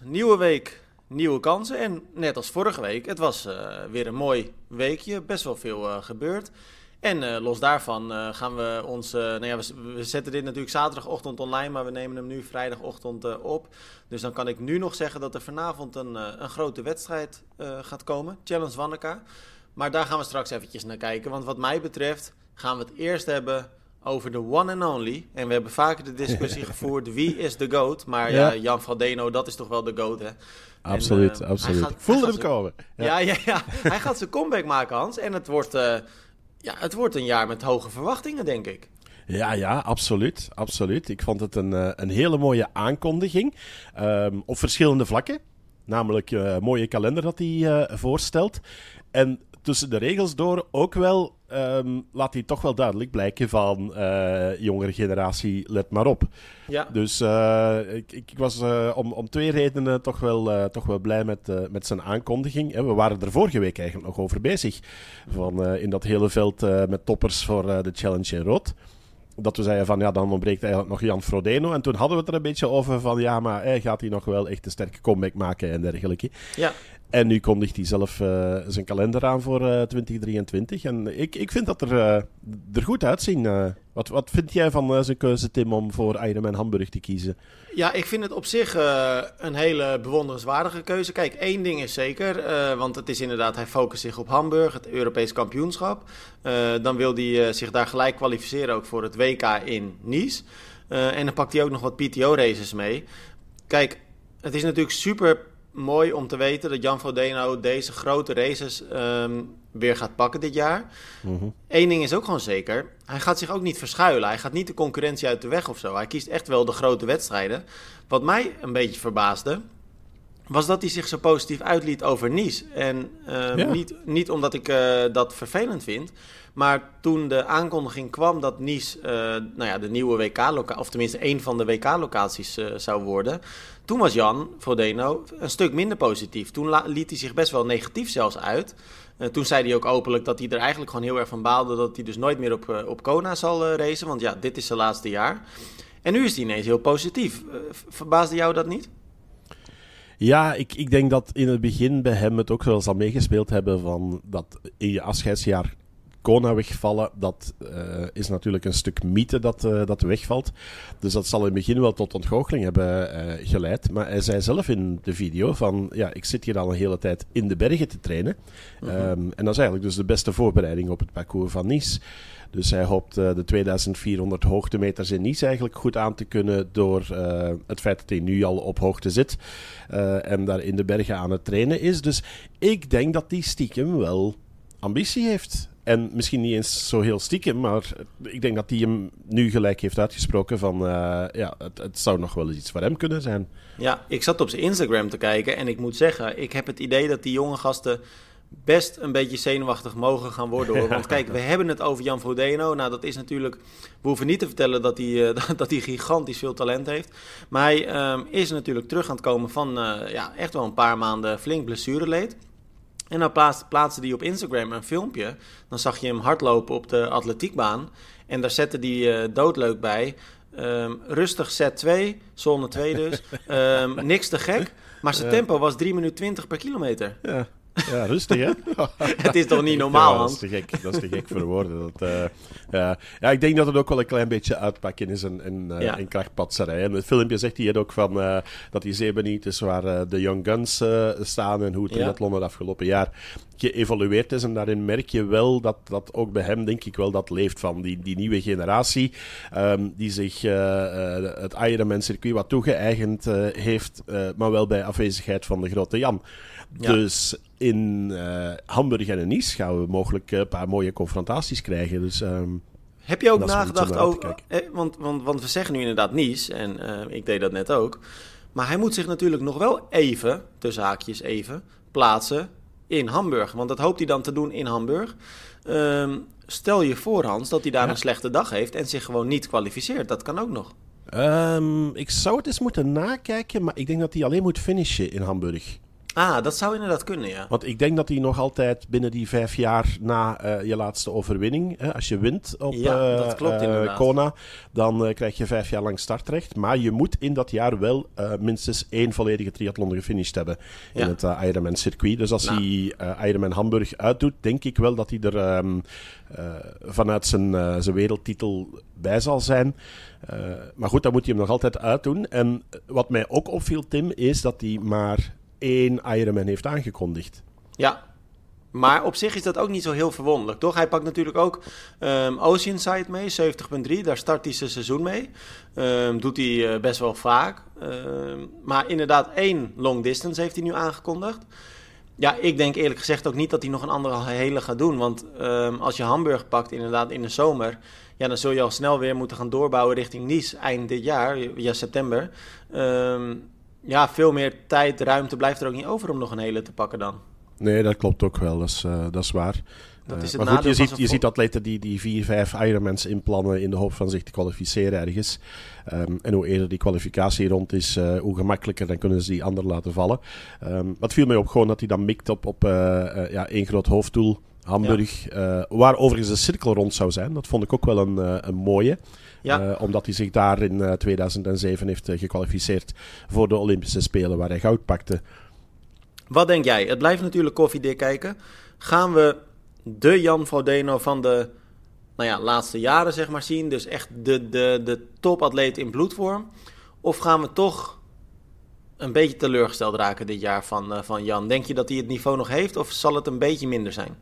Nieuwe week, nieuwe kansen. En net als vorige week, het was uh, weer een mooi weekje. Best wel veel uh, gebeurd. En uh, los daarvan gaan we ons. nou ja, we, we, zetten dit natuurlijk zaterdagochtend online, maar we nemen hem nu vrijdagochtend op. Dus dan kan ik nu nog zeggen dat er vanavond een, een grote wedstrijd gaat komen. Challenge Wanneka. Maar daar gaan we straks eventjes naar kijken. Want wat mij betreft gaan we het eerst hebben over de one and only. En we hebben vaker de discussie gevoerd, wie is de GOAT? Maar ja. ja Jan Faldeno, dat is toch wel de GOAT, hè? Absoluut, en, uh, absoluut. Gaat, Ik voelde hem komen. Ja. ja. Ja, ja, hij gaat zijn comeback maken, Hans. En het wordt, uh, ja, het wordt een jaar met hoge verwachtingen, denk ik. Ja, ja, absoluut. absoluut. Ik vond het een, uh, een hele mooie aankondiging. Um, op verschillende vlakken. Namelijk een mooie kalender dat hij voorstelt. En tussen de regels door ook wel um, laat hij toch wel duidelijk blijken van uh, jongere generatie, let maar op. Ja. Dus uh, ik, ik, was uh, om, om twee redenen toch wel, toch wel blij met, met zijn aankondiging. We waren er vorige week eigenlijk nog over bezig. Van, in dat hele veld met toppers voor de Challenge in Rood dat we zeiden van ja, dan ontbreekt eigenlijk nog Jan Frodeno. En toen hadden we het er een beetje over van ja, maar hij gaat hij nog wel echt een sterke comeback maken en dergelijke. Ja. En nu kondigt hij zelf uh, zijn kalender aan voor uh, eh, 2023. En ik, ik vind dat er, uh, er goed uitzien. wat, wat vind jij van zijn keuze, Tim, om voor Ironman Hamburg te kiezen? Ja, ik vind het op zich een hele bewonderenswaardige keuze. Kijk, één ding is zeker, want het is inderdaad, hij focust zich op Hamburg, het Europees kampioenschap. dan wil hij zich daar gelijk kwalificeren ook voor het WK in Nice. en dan pakt hij ook nog wat PTO-races mee. Kijk, het is natuurlijk super mooi om te weten dat Jan Frodeno deze grote races um, weer gaat pakken dit jaar. Mm Eén ding is ook gewoon zeker. Hij gaat zich ook niet verschuilen. Hij gaat niet de concurrentie uit de weg of zo. Hij kiest echt wel de grote wedstrijden. Wat mij een beetje verbaasde, was dat hij zich zo positief uitliet over Nice. En um, niet, niet omdat ik uh, dat vervelend vind. Maar toen de aankondiging kwam dat Nice uh, nou ja, de nieuwe WK-locatie, of tenminste een van de WK-locaties uh, zou worden, toen was Jan Frodeno een stuk minder positief. Toen liet hij zich best wel negatief zelfs uit. Uh, toen zei hij ook openlijk dat hij er eigenlijk gewoon heel erg van baalde dat hij dus nooit meer op, op Kona zal racen, want ja, dit is zijn laatste jaar. En nu is hij ineens heel positief. verbaasde jou dat niet? Ja, ik, ik denk dat in het begin bij hem het ook wel zal meegespeeld hebben van dat in je afscheidsjaar Kona wegvallen, dat uh, is natuurlijk een stuk mythe dat, uh, dat wegvalt. Dus dat zal in het begin wel tot ontgoocheling hebben uh, geleid. Maar hij zei zelf in de video van, ja, ik zit hier al een hele tijd in de bergen te trainen. -hmm. um, en dat is eigenlijk dus de beste voorbereiding op het parcours van Nice. Dus hij hoopt de 2400 hoogtemeters in Nice eigenlijk goed aan te kunnen door uh, het feit dat hij nu al op hoogte zit uh, en daar in de bergen aan het trainen is. Dus ik denk dat die stiekem wel ambitie heeft. En misschien niet eens zo heel stiekem, maar ik denk dat hij hem nu gelijk heeft uitgesproken van uh, ja, het, het, zou nog wel eens iets voor hem kunnen zijn. Ja, ik zat op zijn Instagram te kijken en ik moet zeggen, ik heb het idee dat die jonge gasten best een beetje zenuwachtig mogen gaan worden. Hoor. Want kijk, we hebben het over Jan Frodeno. Nou, dat is natuurlijk... We hoeven niet te vertellen dat hij, uh, dat hij gigantisch veel talent heeft. Maar hij um, is natuurlijk terug aan het komen van uh, ja, echt wel een paar maanden flink blessureleed. En dan plaatste, hij op Instagram een filmpje. Dan zag je hem hardlopen op de atletiekbaan. En daar zette hij uh, doodleuk bij. Um, rustig set 2, zone 2 dus. Um, niks te gek. Maar zijn tempo was 3 minuten 20 per kilometer. Ja. Ja, rustig hè? het is toch niet normaal, ja, dat is te gek, dat is te gek voor woorden. Dat, uh, ja. ja, ik denk dat het ook wel een klein beetje uitpakken is uh, ja. in krachtpatserij. En het filmpje zegt hij ook van uh, dat hij zeer benieuwd is waar de Young Guns staan en hoe het in Londen het afgelopen jaar geëvolueerd is. En daarin merk je wel dat, dat ook bij hem, denk ik wel, dat leeft van die, die nieuwe generatie. Um, die zich het Ironman circuit wat toegeëigend heeft, maar wel bij afwezigheid van de grote Jan. Ja. Dus in uh, Hamburg en in Nice gaan we mogelijk een paar mooie confrontaties krijgen. Dus, um, Heb je ook nagedacht over... Eh, want, want, want we zeggen nu inderdaad Nice, en uh, ik deed dat net ook. Maar hij moet zich natuurlijk nog wel even, tussen haakjes even, plaatsen in Hamburg. Want dat hoopt hij dan te doen in Hamburg. Um, stel je voor, Hans, dat hij daar ja. een slechte dag heeft en zich gewoon niet kwalificeert. Dat kan ook nog. Um, ik zou het eens moeten nakijken, maar ik denk dat hij alleen moet finishen in Hamburg. Ah, dat zou inderdaad kunnen, ja. Want ik denk dat hij nog altijd binnen die vijf jaar na uh, je laatste overwinning, hè, als je wint op ja, dat klopt, uh, Kona, dan krijg je vijf jaar lang startrecht. Maar je moet in dat jaar wel minstens één volledige triathlon gefinished hebben in het Ironman circuit. Dus als nou. hij Ironman Hamburg uitdoet, denk ik wel dat hij er um, vanuit zijn, zijn wereldtitel bij zal zijn. maar goed, dan moet hij hem nog altijd uitdoen. En wat mij ook opviel, Tim, is dat hij maar één Ironman heeft aangekondigd. Ja, maar op zich is dat ook niet zo heel verwonderlijk, toch? Hij pakt natuurlijk ook um, Oceanside mee, 70.3. Daar start hij zijn seizoen mee. Um, doet hij uh, best wel vaak. Um, maar inderdaad, één long distance heeft hij nu aangekondigd. Ja, ik denk eerlijk gezegd ook niet dat hij nog een andere hele gaat doen. Want als je Hamburg pakt, inderdaad in de zomer... Ja, dan zul je al snel weer moeten gaan doorbouwen richting Nice eind dit jaar, ja, september ja, veel meer tijd, ruimte blijft er ook niet over om nog een hele te pakken dan. Nee, dat klopt ook wel. Dat is, uh, dat is waar. Dat is het maar goed, je ziet, je ziet atleten die, die vier, vijf Ironmans inplannen in de hoop van zich te kwalificeren ergens. Um, en hoe eerder die kwalificatie rond is, uh, hoe gemakkelijker dan kunnen ze die ander laten vallen. Um, wat viel mij op gewoon dat hij dan mikt op, op uh, ja, één groot hoofddoel. Hamburg, ja. waar overigens de cirkel rond zou zijn. Dat vond ik ook wel een, een mooie. Ja. Uh, omdat hij zich daar in uh, 2007 heeft uh, gekwalificeerd voor de Olympische Spelen waar hij goud pakte. Wat denk jij? Het blijft natuurlijk koffiedik kijken. Gaan we de Jan Frodeno van de nou ja, laatste jaren zeg maar zien? Dus echt de, de, de topatleet in bloedvorm? Of gaan we toch een beetje teleurgesteld raken dit jaar van, uh, van Jan? Denk je dat hij het niveau nog heeft of zal het een beetje minder zijn?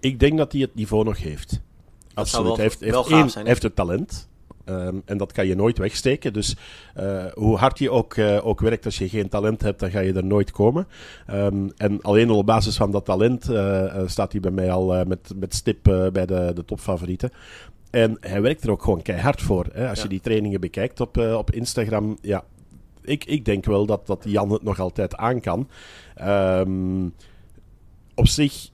Ik denk dat hij het niveau nog heeft. Absoluut. hij heeft, heeft, één, heeft het talent. Um, en dat kan je nooit wegsteken. Dus uh, hoe hard je ook, uh, ook werkt, als je geen talent hebt, dan ga je er nooit komen. Um, en alleen op basis van dat talent uh, staat hij bij mij al met, met stip bij de, de topfavorieten. En hij werkt er ook gewoon keihard voor. Hè. Als ja. je die trainingen bekijkt op, op Instagram, ja, ik, ik denk wel dat, dat Jan het nog altijd aan kan. Um, op zich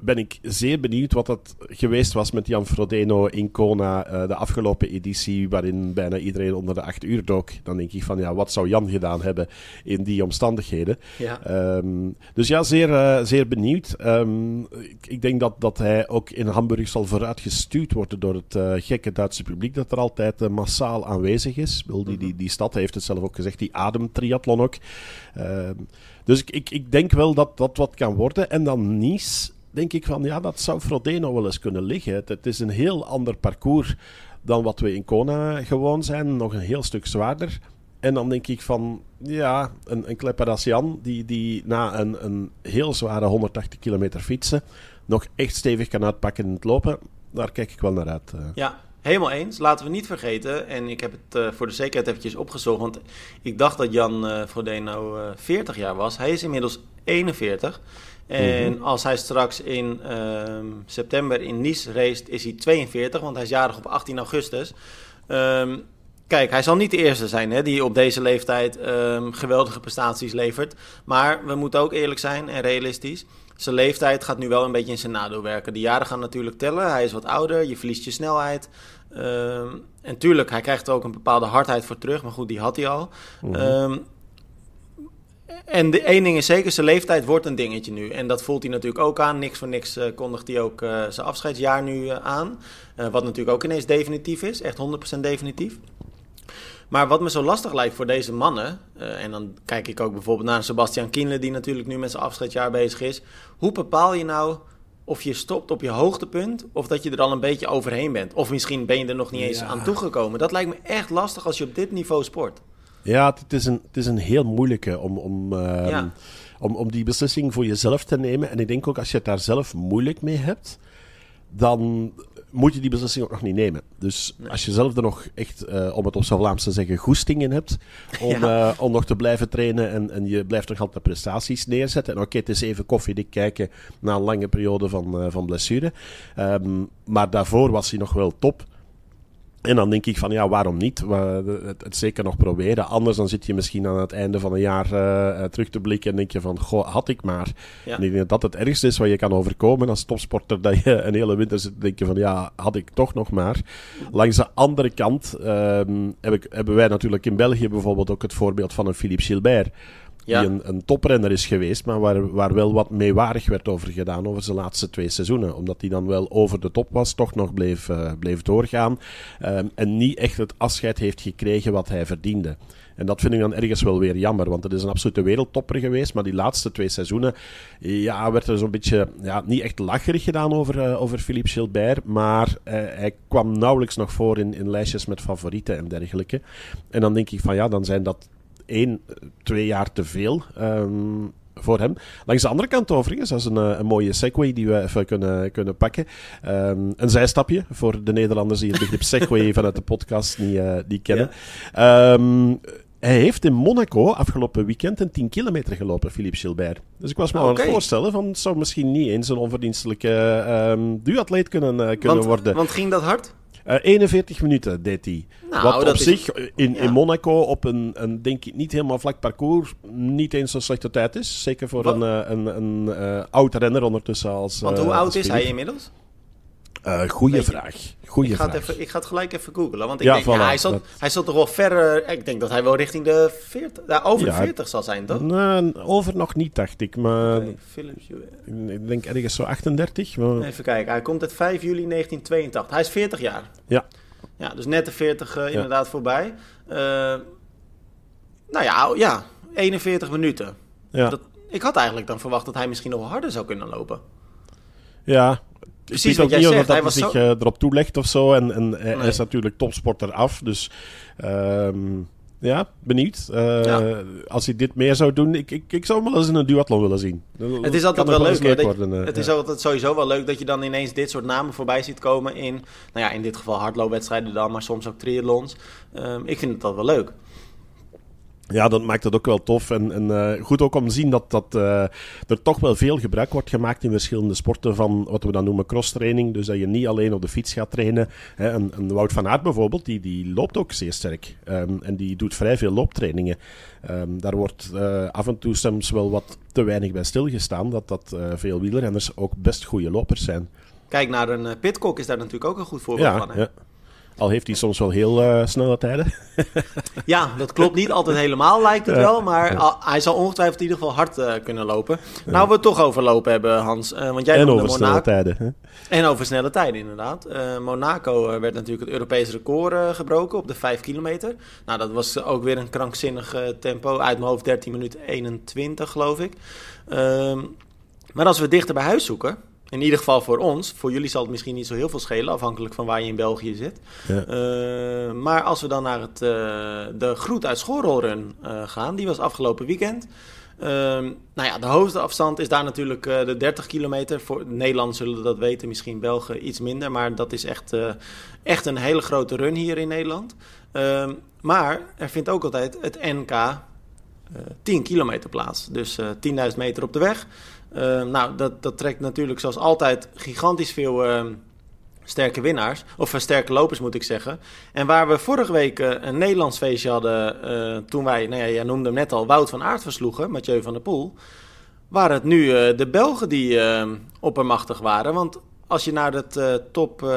ben ik zeer benieuwd wat dat geweest was met Jan Frodeno in Kona, uh, de afgelopen editie, waarin bijna iedereen onder de acht uur dook. Dan denk ik van, ja, wat zou Jan gedaan hebben in die omstandigheden? Ja. Um, dus ja, zeer, uh, zeer benieuwd. Um, ik, ik, denk dat, dat hij ook in Hamburg zal vooruitgestuurd worden door het uh, gekke Duitse publiek dat er altijd massaal aanwezig is. Wil, die, die, die stad heeft het zelf ook gezegd, die ademtriathlon ook. Um, dus ik, ik, ik denk wel dat dat wat kan worden. En dan Nice denk ik van ja, dat zou Frodeno wel eens kunnen liggen. Het, is een heel ander parcours dan wat we in Kona gewoon zijn. Nog een heel stuk zwaarder. En dan denk ik van ja, een, een Klepper die, die na een, een heel zware 180 kilometer fietsen nog echt stevig kan uitpakken in het lopen. Daar kijk ik wel naar uit. Uh. Ja, Helemaal eens. Laten we niet vergeten, en ik heb het uh, voor de zekerheid eventjes opgezocht, want ik dacht dat Jan uh, Frodeno uh, 40 jaar was. Hij is inmiddels 41. En mm -hmm. als hij straks in um, september in Nice race, is hij 42, want hij is jarig op 18 augustus. Um, kijk, hij zal niet de eerste zijn hè, die op deze leeftijd um, geweldige prestaties levert. Maar we moeten ook eerlijk zijn en realistisch. Zijn leeftijd gaat nu wel een beetje in zijn nadeel werken. De jaren gaan natuurlijk tellen. Hij is wat ouder, je verliest je snelheid. en tuurlijk, hij krijgt er ook een bepaalde hardheid voor terug. Maar goed, die had hij al. Mm -hmm. En de één ding is zeker, zijn leeftijd wordt een dingetje nu. En dat voelt hij natuurlijk ook aan. Niks voor niks uh, kondigt hij ook uh, zijn afscheidsjaar nu uh, aan. wat natuurlijk ook ineens definitief is. Echt 100% definitief. Maar wat me zo lastig lijkt voor deze mannen... en dan kijk ik ook bijvoorbeeld naar Sebastian Kienle... die natuurlijk nu met zijn afscheidsjaar bezig is. Hoe bepaal je nou of je stopt op je hoogtepunt... of dat je er al een beetje overheen bent? Of misschien ben je er nog niet eens ja. aan toegekomen. Dat lijkt me echt lastig als je op dit niveau sport. Ja, het is een, het is een heel moeilijke om, om, uh, ja. om, om die beslissing voor jezelf te nemen. En ik denk ook als je het daar zelf moeilijk mee hebt, dan moet je die beslissing ook nog niet nemen. Dus nee. als je zelf er nog echt, uh, om het op zijn Vlaams te zeggen, goesting in hebt, om, ja. uh, om nog te blijven trainen en, en je blijft nog altijd prestaties neerzetten. En oké, okay, het is even koffiedik kijken na een lange periode van, uh, van blessure. Um, maar daarvoor was hij nog wel top. En dan denk ik van ja, waarom niet? We, het, het, zeker nog proberen. Anders dan zit je misschien aan het einde van een jaar uh, terug te blikken en denk je van goh, had ik maar. Ja. En ik denk dat dat het ergste is wat je kan overkomen als topsporter. Dat je een hele winter zit te denken van ja, had ik toch nog maar. Langs de andere kant heb ik, hebben wij natuurlijk in België bijvoorbeeld ook het voorbeeld van een Philippe Gilbert Ja. Die een, een toprenner is geweest, maar waar, waar wel wat meewarig werd over gedaan over zijn laatste twee seizoenen. Omdat hij dan wel over de top was, toch nog bleef, eh, bleef doorgaan. ehm, en niet echt het afscheid heeft gekregen wat hij verdiende. En dat vind ik dan ergens wel weer jammer, want het is een absolute wereldtopper geweest. Maar die laatste twee seizoenen ja, werd er zo'n beetje ja, niet echt lacherig gedaan over, eh, over Philippe Gilbert. Maar eh, hij kwam nauwelijks nog voor in, in lijstjes met favorieten en dergelijke. En dan denk ik van ja, dan zijn dat één, twee jaar te veel. ehm, voor hem. Langs de andere kant overigens, dat is een, eh, een mooie segue die we even kunnen, kunnen pakken. Ehm, een zijstapje voor de Nederlanders die het begrip segue vanuit de podcast niet, eh, niet kennen. Ehm, hij heeft in Monaco afgelopen weekend een 10 kilometer gelopen, Philippe Gilbert. Dus ik was me Ah, aan het voorstellen van het zou misschien niet eens een onverdienstelijke duatleet kunnen, eh, kunnen Want, worden. want ging dat hard? Eh, 41 minuten deed hij. Nou, Wat op is- zich eh, in, ja. in Monaco op een, een, denk ik, niet helemaal vlak parcours niet eens zo'n slechte tijd is. Zeker voor Wat- een, eh, een, een eh, oud renner ondertussen als Want eh, hoe oud als is hij inmiddels? Eh, goeie Weet vraag. Goeie Ik ga, vraag. het even, ik ga het gelijk even googlen. Want ik Ja, denk, voilà, ja, hij, zat, dat- hij zat toch wel ver... eh, Ik denk dat hij wel richting de 40... Ja, over Ja. de 40 zal zijn, toch? Nou, over nog niet, dacht ik. Maar ik denk ergens zo 38. Maar... Even kijken, hij komt uit 5 juli 1982. Hij is 40 jaar. Ja. Ja, dus net de 40 eh, inderdaad voorbij. Eh, nou ja, ja, 41 minuten. Ja. Dat, ik had eigenlijk dan verwacht dat hij misschien nog harder zou kunnen lopen. ja. Precies ik weet wat ook jij niet of zegt, dat hij zich zo- erop toelegt of zo. En, en hij Nee. is natuurlijk topsporter af. Dus ehm, ja, benieuwd. Eh, Ja. Als hij dit meer zou doen, ik, ik, ik zou hem wel eens in een duathlon willen zien. Het is altijd wel leuk. dat- worden, eh, het is altijd sowieso wel leuk dat je dan ineens dit soort namen voorbij ziet komen in, nou ja, in dit geval hardloopwedstrijden dan, maar soms ook triathlons. Ehm, ik vind het dat wel leuk. Ja, dat maakt het ook wel tof. En, en eh, goed ook om te zien dat, dat eh, er toch wel veel gebruik wordt gemaakt in verschillende sporten van wat we dan noemen crosstraining. Dus dat je niet alleen op de fiets gaat trainen. Hè, Wout van Aert bijvoorbeeld, die, die loopt ook zeer sterk. Ehm, en die doet vrij veel looptrainingen. Ehm, daar wordt eh, af en toe soms wel wat te weinig bij stilgestaan. Dat, dat veel wielrenners ook best goede lopers zijn. Kijk naar een Pitcock is daar natuurlijk ook een goed voorbeeld Ja, van. Hè? ja. Al heeft hij soms wel heel eh, snelle tijden. Ja, dat klopt niet altijd helemaal, lijkt het wel. Maar hij zal ongetwijfeld in ieder geval hard eh, kunnen lopen. Nou, we het toch over lopen hebben, Hans. eh, want jij en over snelle Monaco. tijden. Hè? En over snelle tijden, inderdaad. Monaco werd natuurlijk het Europees record gebroken op de 5 kilometer. Nou, dat was ook weer een krankzinnig tempo. Uit mijn hoofd 13 minuten 21, geloof ik. Ehm, maar als we dichter bij huis zoeken, in ieder geval voor ons, voor jullie zal het misschien niet zo heel veel schelen, afhankelijk van waar je in België zit. Ja. Eh, maar als we dan naar het, eh, de Groet uit Schorrolrun eh gaan, die was afgelopen weekend. Ehm, nou ja, de hoofdafstand is daar natuurlijk de 30 kilometer. Voor Nederland zullen dat weten, misschien Belgen iets minder. Maar dat is echt, echt een hele grote run hier in Nederland. Ehm, maar er vindt ook altijd het NK 10 kilometer plaats. Dus eh 10.000 meter op de weg. Ehm, nou, dat, dat trekt natuurlijk zoals altijd gigantisch veel ehm, sterke winnaars. Of eh, sterke lopers moet ik zeggen. En waar we vorige week eh, een Nederlands feestje hadden. eh, toen wij, nou ja, jij noemde hem net al, Wout van Aert versloegen. Mathieu van der Poel. Waren het nu eh, de Belgen die eh, oppermachtig waren. Want als je naar het, eh, top, eh,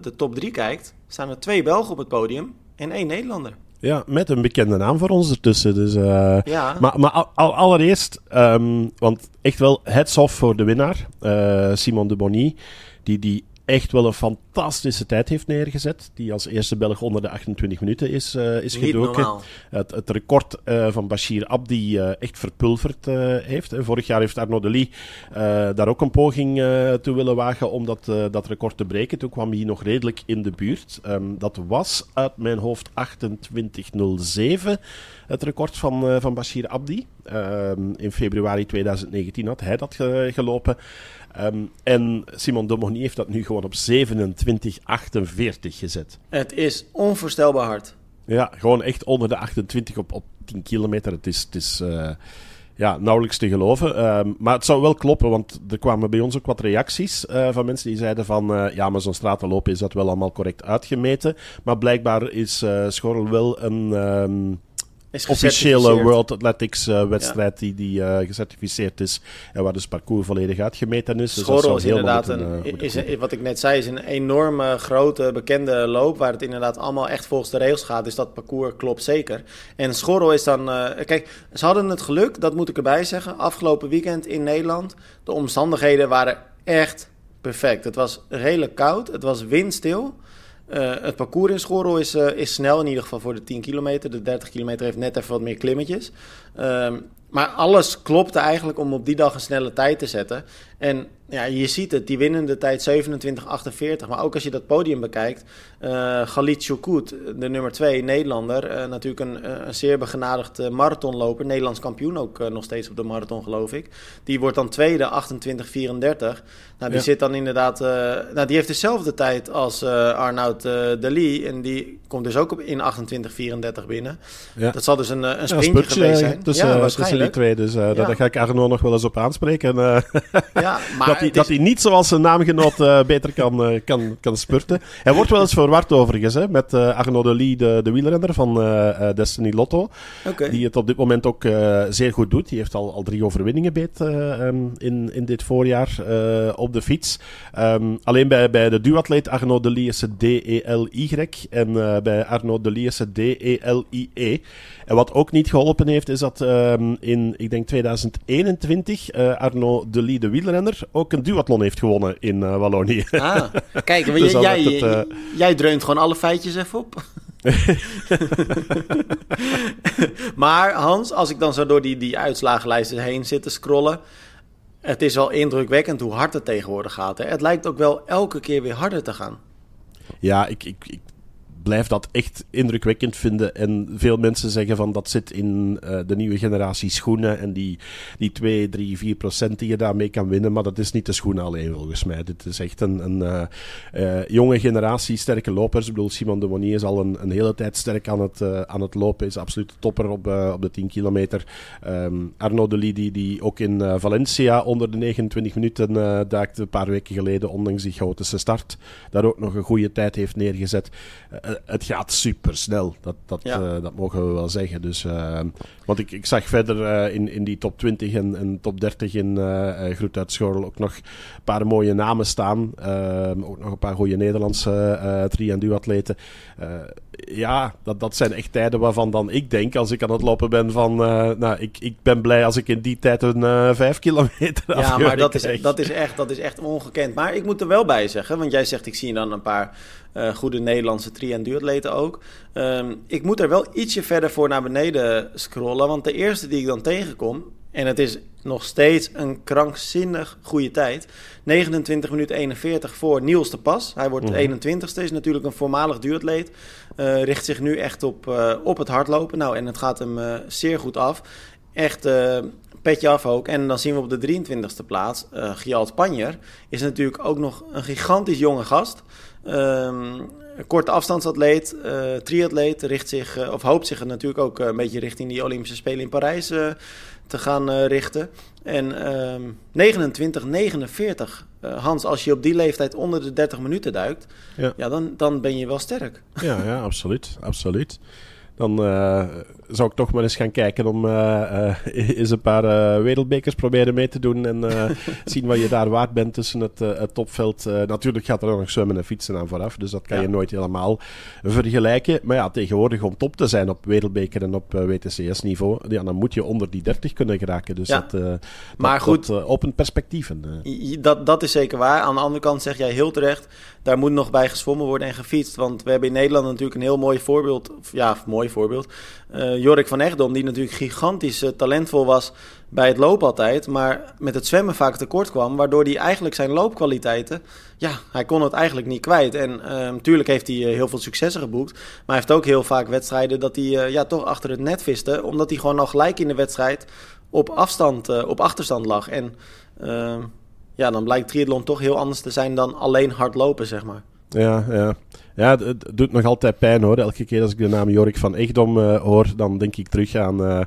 de top 3 kijkt. staan er twee Belgen op het podium. En één Nederlander. Ja, met een bekende naam voor ons ertussen. Dus, eh, Ja. Maar, maar al, al- allereerst, ehm, want echt wel heads off voor de winnaar, eh, Simon de Bonny, die, die echt wel een fantastische tijd heeft neergezet. Die als eerste Belg onder de 28 minuten is, eh, is Niet gedoken. normaal. Het, het record eh, van Bashir Abdi eh, echt verpulverd heeft. Vorig jaar heeft Arnaud Delis daar ook een poging toe willen wagen om dat, dat record te breken. Toen kwam hij nog redelijk in de buurt. Ehm, dat was uit mijn hoofd 28.07, het record van, van Bashir Abdi. Ehm, in februari 2019 had hij dat ge- gelopen. Ehm, en Simon Domoni heeft dat nu gewoon op 27.48 gezet. Het is onvoorstelbaar hard. Ja, gewoon echt onder de 28 op, op 10 kilometer. Het is, het is eh, ja, nauwelijks te geloven. Ehm, maar het zou wel kloppen, want er kwamen bij ons ook wat reacties eh, van mensen die zeiden van... eh, ja, maar zo'n stratenloop is dat wel allemaal correct uitgemeten. Maar blijkbaar is Schorrel wel een... ehm, officiële World Athletics uh, wedstrijd die, die uh, gecertificeerd is en waar dus parcours volledig uitgemeten is. Dus Schorrel is inderdaad, een, is, wat ik net zei, is een enorme grote bekende loop waar het inderdaad allemaal echt volgens de regels gaat. Dus dat parcours klopt zeker. En Schorrel is dan, uh, kijk, ze hadden het geluk, dat moet ik erbij zeggen, afgelopen weekend in Nederland. De omstandigheden waren echt perfect. Het was redelijk koud, het was windstil. Uh, het parcours in Schorrel is, uh, is snel, in ieder geval voor de 10 kilometer. De 30 kilometer heeft net even wat meer klimmetjes. Um, maar alles klopte eigenlijk om op die dag een snelle tijd te zetten. En ja, je ziet het, die winnende tijd 27-48. Maar ook als je dat podium bekijkt, uh, Galit Choukout, de nummer 2 Nederlander, uh, natuurlijk een, eh, een, zeer begenadigd marathonloper, Nederlands kampioen ook nog steeds op de marathon geloof ik. Die wordt dan tweede, 28-34. Nou, die zit dan inderdaad, nou, die heeft dezelfde tijd als Arnoud de Lee en die komt dus ook op in 28-34 binnen. Ja. Dat zal dus een, een sprintje ja, geweest zijn. Tussen, ja, waarschijnlijk. die twee, dus daar ga ik Arno nog wel eens op aanspreken. ja, maar dat, hij, dat hij niet zoals zijn naamgenoot uh, beter kan, uh, kan, kan spurten. Hij wordt wel eens verward overigens hè, met uh, Arno de Lee, de, de wielrenner van Destiny Lotto. Okay. Die het op dit moment ook zeer goed doet. Die heeft al, al drie overwinningen beet um, in, in dit voorjaar op de fiets. Um, alleen bij, bij de duatleet Arno de Lee is het D-E-L-Y. En bij Arno de Lee is het D-E-L-I-E. -E. En wat ook niet geholpen heeft, is dat um, in, ik denk 2021, Arno de Lee, de wielrenner, ook een duathlon heeft gewonnen in uh, Wallonië. Ah, kijk, dus jij, het, uh... jij dreunt gewoon alle feitjes even op. maar Hans, als ik dan zo door die, die uitslagenlijsten heen zit te scrollen. Het is wel indrukwekkend hoe hard het tegenwoordig gaat. Hè? Het lijkt ook wel elke keer weer harder te gaan. Ja, ik, ik, ik blijf dat echt indrukwekkend vinden. En veel mensen zeggen van dat zit in uh, de nieuwe generatie schoenen. En die, die 2, 3, 4 procent die je daarmee kan winnen. Maar dat is niet de schoenen alleen volgens mij. Dit is echt een, een uh, uh, jonge generatie sterke lopers. Ik bedoel, Simon de Monier is al een, een hele tijd sterk aan het, aan het lopen. Is absoluut topper op, op de 10 kilometer. Um, Arno de Lidi, die ook in Valencia onder de 29 minuten duikte een paar weken geleden. Ondanks die chaotische start. Daar ook nog een goede tijd heeft neergezet het gaat super snel. Dat, dat, ja. uh, dat mogen we wel zeggen. Dus, uh, want ik, ik zag verder uh, in, in die top 20 en, en top 30 in Groet uit Schorl ook nog een paar mooie namen staan. Ook nog een paar goede Nederlandse tri- en duatleten. ja, dat, dat zijn echt tijden waarvan dan ik denk, als ik aan het lopen ben, van nou, ik, ik ben blij als ik in die tijd een 5 kilometer Ja, maar dat is, dat, is echt, dat is echt ongekend. Maar ik moet er wel bij zeggen, want jij zegt ik zie dan een paar uh, goede Nederlandse tri- en duatleten ook. Um, ik moet er wel ietsje verder voor naar beneden scrollen. Want de eerste die ik dan tegenkom, en het is nog steeds een krankzinnig goede tijd. 29 minuten 41 voor Niels de Pas. Hij wordt mm -hmm. 21ste, is natuurlijk een voormalig duatleet. Uh, richt zich nu echt op, uh, op het hardlopen. Nou, en het gaat hem uh, zeer goed af. Echt petje af ook. En dan zien we op de 23ste plaats, uh, Gjalt Panjer, is natuurlijk ook nog een gigantisch jonge gast. Um, korte afstandsatleet, uh, triatleet, richt zich, uh, of hoopt zich natuurlijk ook een beetje richting die Olympische Spelen in Parijs uh, te gaan richten. En um, 29, 49, Hans, als je op die leeftijd onder de 30 minuten duikt, ja. ja dan, dan ben je wel sterk. Ja, ja absoluut. absoluut dan uh, zou ik toch maar eens gaan kijken om uh, uh, eens een paar wereldbekers proberen mee te doen en zien wat je daar waard bent tussen het, het topveld. natuurlijk gaat er ook nog zwemmen en fietsen aan vooraf, dus dat kan ja. je nooit helemaal vergelijken. Maar ja, tegenwoordig om top te zijn op wereldbeker en op WTCS-niveau, ja, dan moet je onder die 30 kunnen geraken. Dus ja. dat, maar goed, dat opent perspectieven. Dat, dat is zeker waar. Aan de andere kant zeg jij heel terecht, daar moet nog bij gezwommen worden en gefietst. Want we hebben in Nederland natuurlijk een heel mooi voorbeeld, ja, mooi voorbeeld. Uh, Jorik van Echtdom, die natuurlijk gigantisch uh, talentvol was bij het lopen altijd, maar met het zwemmen vaak tekort kwam, waardoor hij eigenlijk zijn loopkwaliteiten, ja, hij kon het eigenlijk niet kwijt. En natuurlijk uh, heeft hij heel veel successen geboekt, maar hij heeft ook heel vaak wedstrijden dat hij ja, toch achter het net viste, omdat hij gewoon al gelijk in de wedstrijd op afstand, op achterstand lag. En ehm, ja, dan blijkt triathlon toch heel anders te zijn dan alleen hardlopen, zeg maar. Ja, ja. Ja, het, doet nog altijd pijn hoor. Elke keer als ik de naam Jorik van Echtdom uh, hoor, dan denk ik terug aan uh,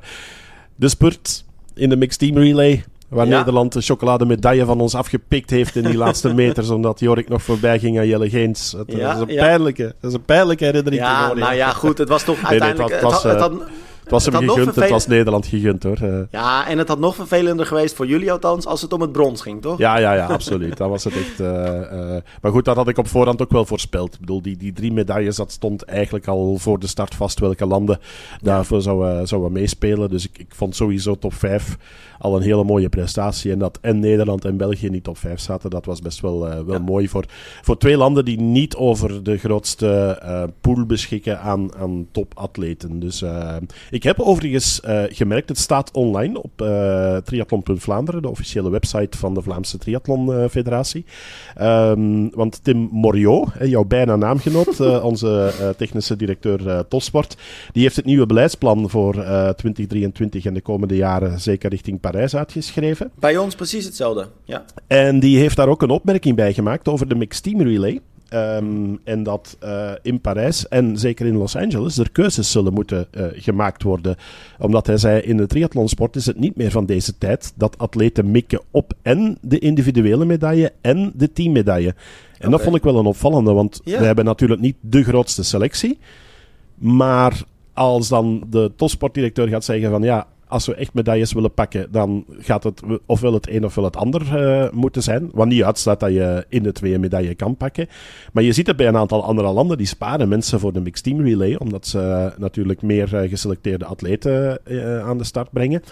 de spurt in de Mixed Team Relay. Waar ja. Nederland de chocolademedaille van ons afgepikt heeft in die laatste meters, omdat Jorik nog voorbij ging aan Jelle Geens. ja, dat, is een pijnlijke, dat is een pijnlijke herinnering. Ja, nou ja, goed, het was toch uiteindelijk... het, was, het, had, het, had, Het was hem gegund, het was Nederland gegund hoor. Eh, Ja, en het had nog vervelender geweest voor jullie althans als het om het brons ging, toch? Ja, ja, ja, absoluut. Dat was het echt. eh, eh, maar goed, dat had ik op voorhand ook wel voorspeld. Ik bedoel, die, die drie medailles, dat stond eigenlijk al voor de start vast welke landen daarvoor zouden, zouden meespelen. Dus ik, ik vond sowieso top 5 al een hele mooie prestatie. En dat en Nederland en België in die top 5 zaten, dat was best wel, wel Ja. mooi voor, voor twee landen die niet over de grootste pool beschikken aan, aan topatleten. Dus eh, ik heb overigens eh, gemerkt, het staat online op eh triathlon.vlaanderen, de officiële website van de Vlaamse Triathlon Federatie. Ehm, want Tim Moriot, jouw bijna naamgenoot, eh, onze technische directeur Topsport, die heeft het nieuwe beleidsplan voor eh 2023 en de komende jaren, zeker richting Parijs, uitgeschreven. Bij ons precies hetzelfde. Ja. En die heeft daar ook een opmerking bij gemaakt over de Mixed Team Relay. Ehm, en dat eh, in Parijs en zeker in Los Angeles er keuzes zullen moeten eh, gemaakt worden. Omdat hij zei, in de triathlonsport is het niet meer van deze tijd dat atleten mikken op en de individuele medaille en de teammedaille. En dat vond ik wel een opvallende, want we hebben natuurlijk niet de grootste selectie. Maar als dan de topsportdirecteur gaat zeggen van ja, als we echt medailles willen pakken, dan gaat het ofwel het een ofwel het ander eh, moeten zijn. Wat niet uitstaat dat je in de twee medaille kan pakken. Maar je ziet het bij een aantal andere landen, die sparen mensen voor de mixed team relay, omdat ze natuurlijk meer eh, geselecteerde atleten eh, aan de start brengen.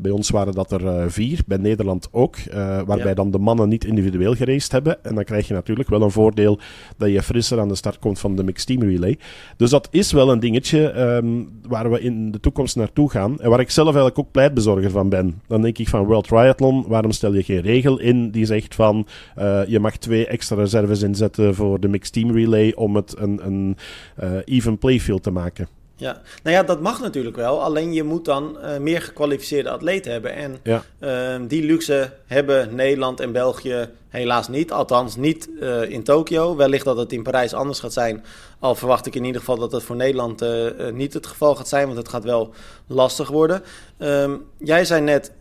Bij ons waren dat er vier, bij Nederland ook, waarbij Ja. dan de mannen niet individueel geraced hebben. En dan krijg je natuurlijk wel een voordeel dat je frisser aan de start komt van de mixed team relay. Dus dat is wel een dingetje ehm, waar we in de toekomst naartoe gaan. En waar ik zelf eigenlijk ook pleitbezorger van ben. Dan denk ik van World Triathlon, waarom stel je geen regel in die zegt van eh, je mag twee extra reserves inzetten voor de mixed team relay om het een, een eh, even playfield te maken. Ja, nou ja, dat mag natuurlijk wel. Alleen je moet dan eh, meer gekwalificeerde atleten hebben. En Ja. eh, die luxe hebben Nederland en België helaas niet. Althans, niet eh, in Tokio. Wellicht dat het in Parijs anders gaat zijn. Al verwacht ik in ieder geval dat het voor Nederland niet het geval gaat zijn. Want het gaat wel lastig worden. Ehm, jij zei net.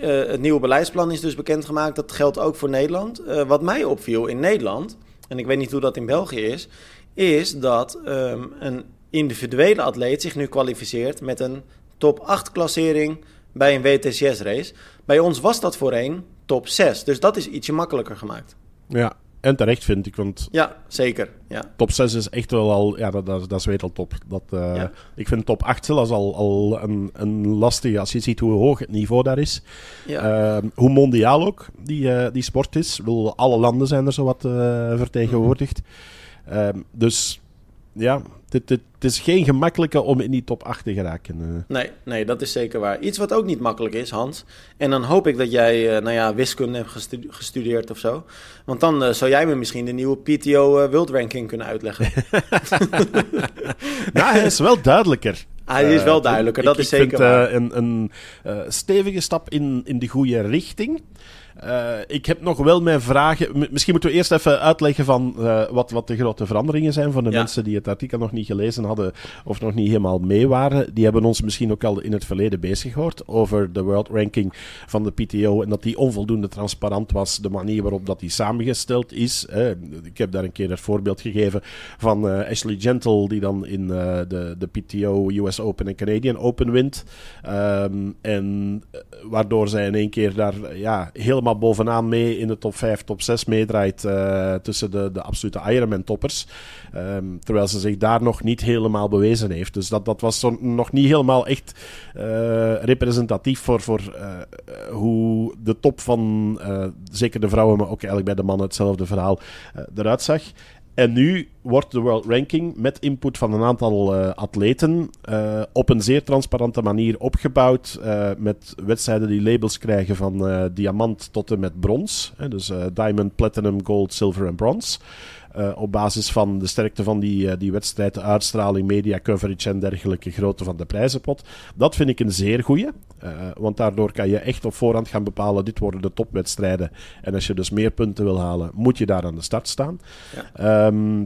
het nieuwe beleidsplan is dus bekendgemaakt. Dat geldt ook voor Nederland. Wat mij opviel in Nederland, en ik weet niet hoe dat in België is, is dat ehm, een individuele atleet zich nu kwalificeert met een top 8 klassering bij een WTCS-race. Bij ons was dat voorheen top 6, dus dat is ietsje makkelijker gemaakt. ja, en terecht vind ik, want Ja, zeker. Ja, top 6 is echt wel al, ja, dat, dat, dat is wereldtop. Dat, eh, Ja. Ik vind top 8 zelfs al, al een, een lastige, als je ziet hoe hoog het niveau daar is. ja. Ehm, hoe mondiaal ook die, eh, die sport is. Ik bedoel, alle landen zijn er zowat eh vertegenwoordigd. Ehm, dus ja, dit, dit, het is geen gemakkelijke om in die top 8 te geraken. eh. Nee, nee, dat is zeker waar. Iets wat ook niet makkelijk is, Hans. En dan hoop ik dat jij, eh, nou ja, wiskunde hebt gestu- gestudeerd of zo. Want dan eh, zou jij me misschien de nieuwe PTO eh, World Ranking kunnen uitleggen. nou, hij is wel duidelijker. Hij is wel duidelijker, dat is ik vind, zeker waar. een, een stevige stap in, in de goede richting. Eh, ik heb nog wel mijn vragen. Misschien moeten we eerst even uitleggen van eh, wat, wat de grote veranderingen zijn voor de Ja. mensen die het artikel nog niet gelezen hadden of nog niet helemaal mee waren. Die hebben ons misschien ook al in het verleden bezig gehoord over de world ranking van de PTO en dat die onvoldoende transparant was, de manier waarop dat die samengesteld is. Ik heb daar een keer het voorbeeld gegeven van eh, Ashley Gentle die dan in de, de PTO US Open en Canadian Open wint. Ehm, en waardoor zij in één keer daar ja, helemaal bovenaan mee in de top 5, top 6 meedraait eh, tussen de, de absolute Ironman-toppers. Ehm, terwijl ze zich daar nog niet helemaal bewezen heeft. Dus dat, dat was zo nog niet helemaal echt eh, representatief voor, voor eh, hoe de top van zeker de vrouwen, maar ook eigenlijk bij de mannen hetzelfde verhaal eruit zag. En nu wordt de World Ranking met input van een aantal eh, atleten eh, op een zeer transparante manier opgebouwd. eh, met wedstrijden die labels krijgen van diamant tot en met brons. Dus diamond, platinum, gold, silver en bronze. Eh, op basis van de sterkte van die, eh, die wedstrijd, de uitstraling, media coverage en dergelijke grootte van de prijzenpot. Dat vind ik een zeer goeie. eh, want daardoor kan je echt op voorhand gaan bepalen, dit worden de topwedstrijden. En als je dus meer punten wil halen, moet je daar aan de start staan. Ehm,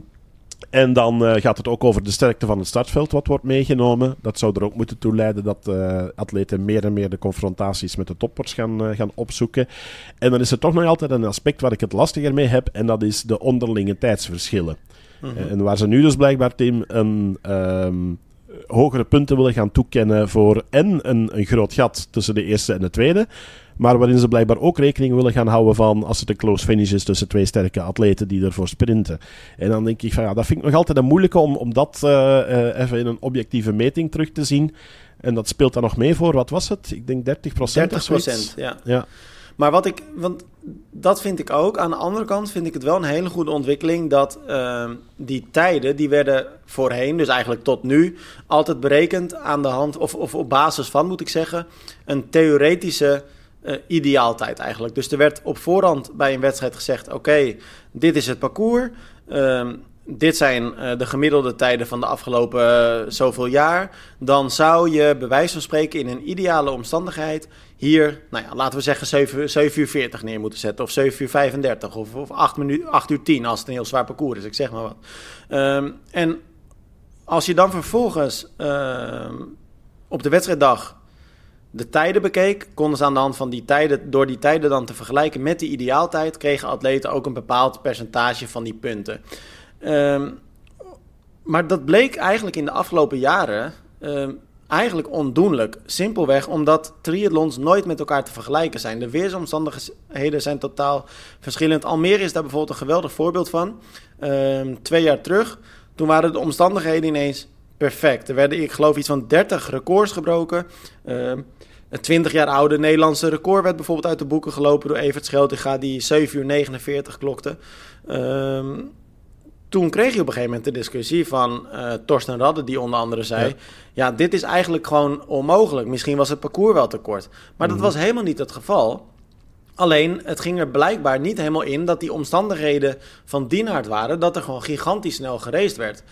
en dan eh, gaat het ook over de sterkte van het startveld wat wordt meegenomen. Dat zou er ook moeten toe leiden dat eh, atleten meer en meer de confrontaties met de toppers gaan, eh, gaan opzoeken. En dan is er toch nog altijd een aspect waar ik het lastiger mee heb. En dat is de onderlinge tijdsverschillen. Mhm. En waar ze nu dus blijkbaar, Tim, een, ehm, hogere punten willen gaan toekennen voor en een, een groot gat tussen de eerste en de tweede. Maar waarin ze blijkbaar ook rekening willen gaan houden van als het een close finish is tussen twee sterke atleten die ervoor sprinten. En dan denk ik van ja, dat vind ik nog altijd een moeilijke om, om dat uh, uh, even in een objectieve meting terug te zien. En dat speelt dan nog mee voor, wat was het? Ik denk 30 procent. 30 procent, ja. ja. Maar wat ik, want dat vind ik ook. Aan de andere kant vind ik het wel een hele goede ontwikkeling dat uh, die tijden, die werden voorheen, dus eigenlijk tot nu, altijd berekend aan de hand, of, of op basis van moet ik zeggen, een theoretische uh, ideaaltijd eigenlijk. Dus er werd op voorhand bij een wedstrijd gezegd: oké, dit is het parcours. Uh, dit zijn uh, de gemiddelde tijden van de afgelopen uh, zoveel jaar. Dan zou je bij wijze van spreken in een ideale omstandigheid hier, nou ja, laten we zeggen 7, 7 uur 40 neer moeten zetten. Of 7 uur 35 of, of 8, minu 8 uur 10 als het een heel zwaar parcours is. Ik zeg maar wat. Um, en als je dan vervolgens uh, op de wedstrijddag de tijden bekeek, konden ze aan de hand van die tijden, door die tijden dan te vergelijken met die ideaaltijd, kregen atleten ook een bepaald percentage van die punten. Um, maar dat bleek eigenlijk in de afgelopen jaren um, eigenlijk ondoenlijk. Simpelweg omdat triathlons nooit met elkaar te vergelijken zijn. De weersomstandigheden zijn totaal verschillend. Almere is daar bijvoorbeeld een geweldig voorbeeld van. Um, twee jaar terug, toen waren de omstandigheden ineens perfect. Er werden, ik geloof, iets van 30 records gebroken. Een 20 jaar oude Nederlandse record werd bijvoorbeeld uit de boeken gelopen door Evert Scheltinga, die 7 uur 49 klokte. Um, toen kreeg je op een gegeven moment de discussie van uh, Torsten Radde, die onder andere zei: ja. ja. dit is eigenlijk gewoon onmogelijk. Misschien was het parcours wel te kort. Maar dat was helemaal niet het geval. Alleen, het ging er blijkbaar niet helemaal in dat die omstandigheden van dienaard waren, dat er gewoon gigantisch snel gereest werd.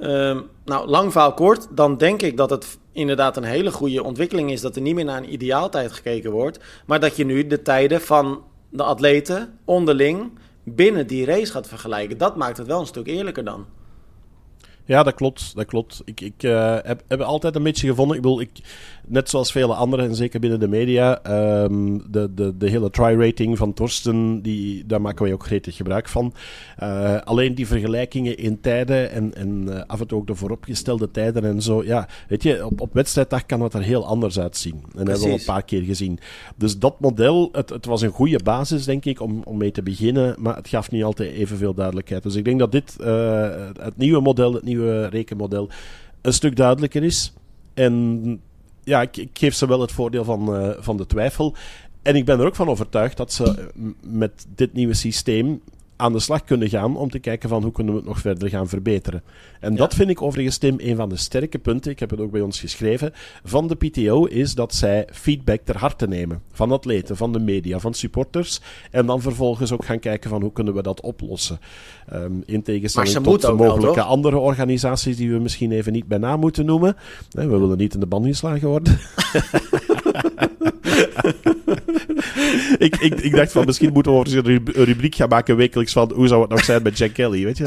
Um, nou, lang verhaal kort, dan denk ik dat het inderdaad een hele goede ontwikkeling is dat er niet meer naar een ideaaltijd gekeken wordt, maar dat je nu de tijden van de atleten onderling binnen die race gaat vergelijken. Dat maakt het wel een stuk eerlijker dan. Ja, dat klopt. Dat klopt. Ik, ik uh, heb, heb altijd een beetje gevonden. Ik bedoel, ik, net zoals vele anderen, en zeker binnen de media, um, de, de, de hele try-rating van Torsten, die, daar maken wij ook gretig gebruik van. Uh, alleen die vergelijkingen in tijden en, en uh, af en toe ook de vooropgestelde tijden en zo. Ja, weet je, op, op wedstrijddag kan het er heel anders uitzien. En dat hebben we al een paar keer gezien. Dus dat model, het, het was een goede basis, denk ik, om, om mee te beginnen. Maar het gaf niet altijd evenveel duidelijkheid. Dus ik denk dat dit, het nieuwe model, het nieuwe rekenmodel, een stuk duidelijker is. En ja, ik, geef ze wel het voordeel van, uh, van de twijfel. En ik ben er ook van overtuigd dat ze met dit nieuwe systeem aan de slag kunnen gaan om te kijken van hoe kunnen we het nog verder gaan verbeteren. En ja. dat vind ik overigens, Tim, een van de sterke punten, ik heb het ook bij ons geschreven, van de PTO is dat zij feedback ter harte nemen. Van atleten, van de media, van supporters. En dan vervolgens ook gaan kijken van hoe kunnen we dat oplossen. Um, in tegenstelling tot de mogelijke wel, andere organisaties die we misschien even niet bij naam moeten noemen. Nee, we willen niet in de ban geslagen worden. ik, ik, ik dacht van misschien moeten we een rubriek gaan maken wekelijks van hoe zou het nog zijn met Jack Kelly, weet je?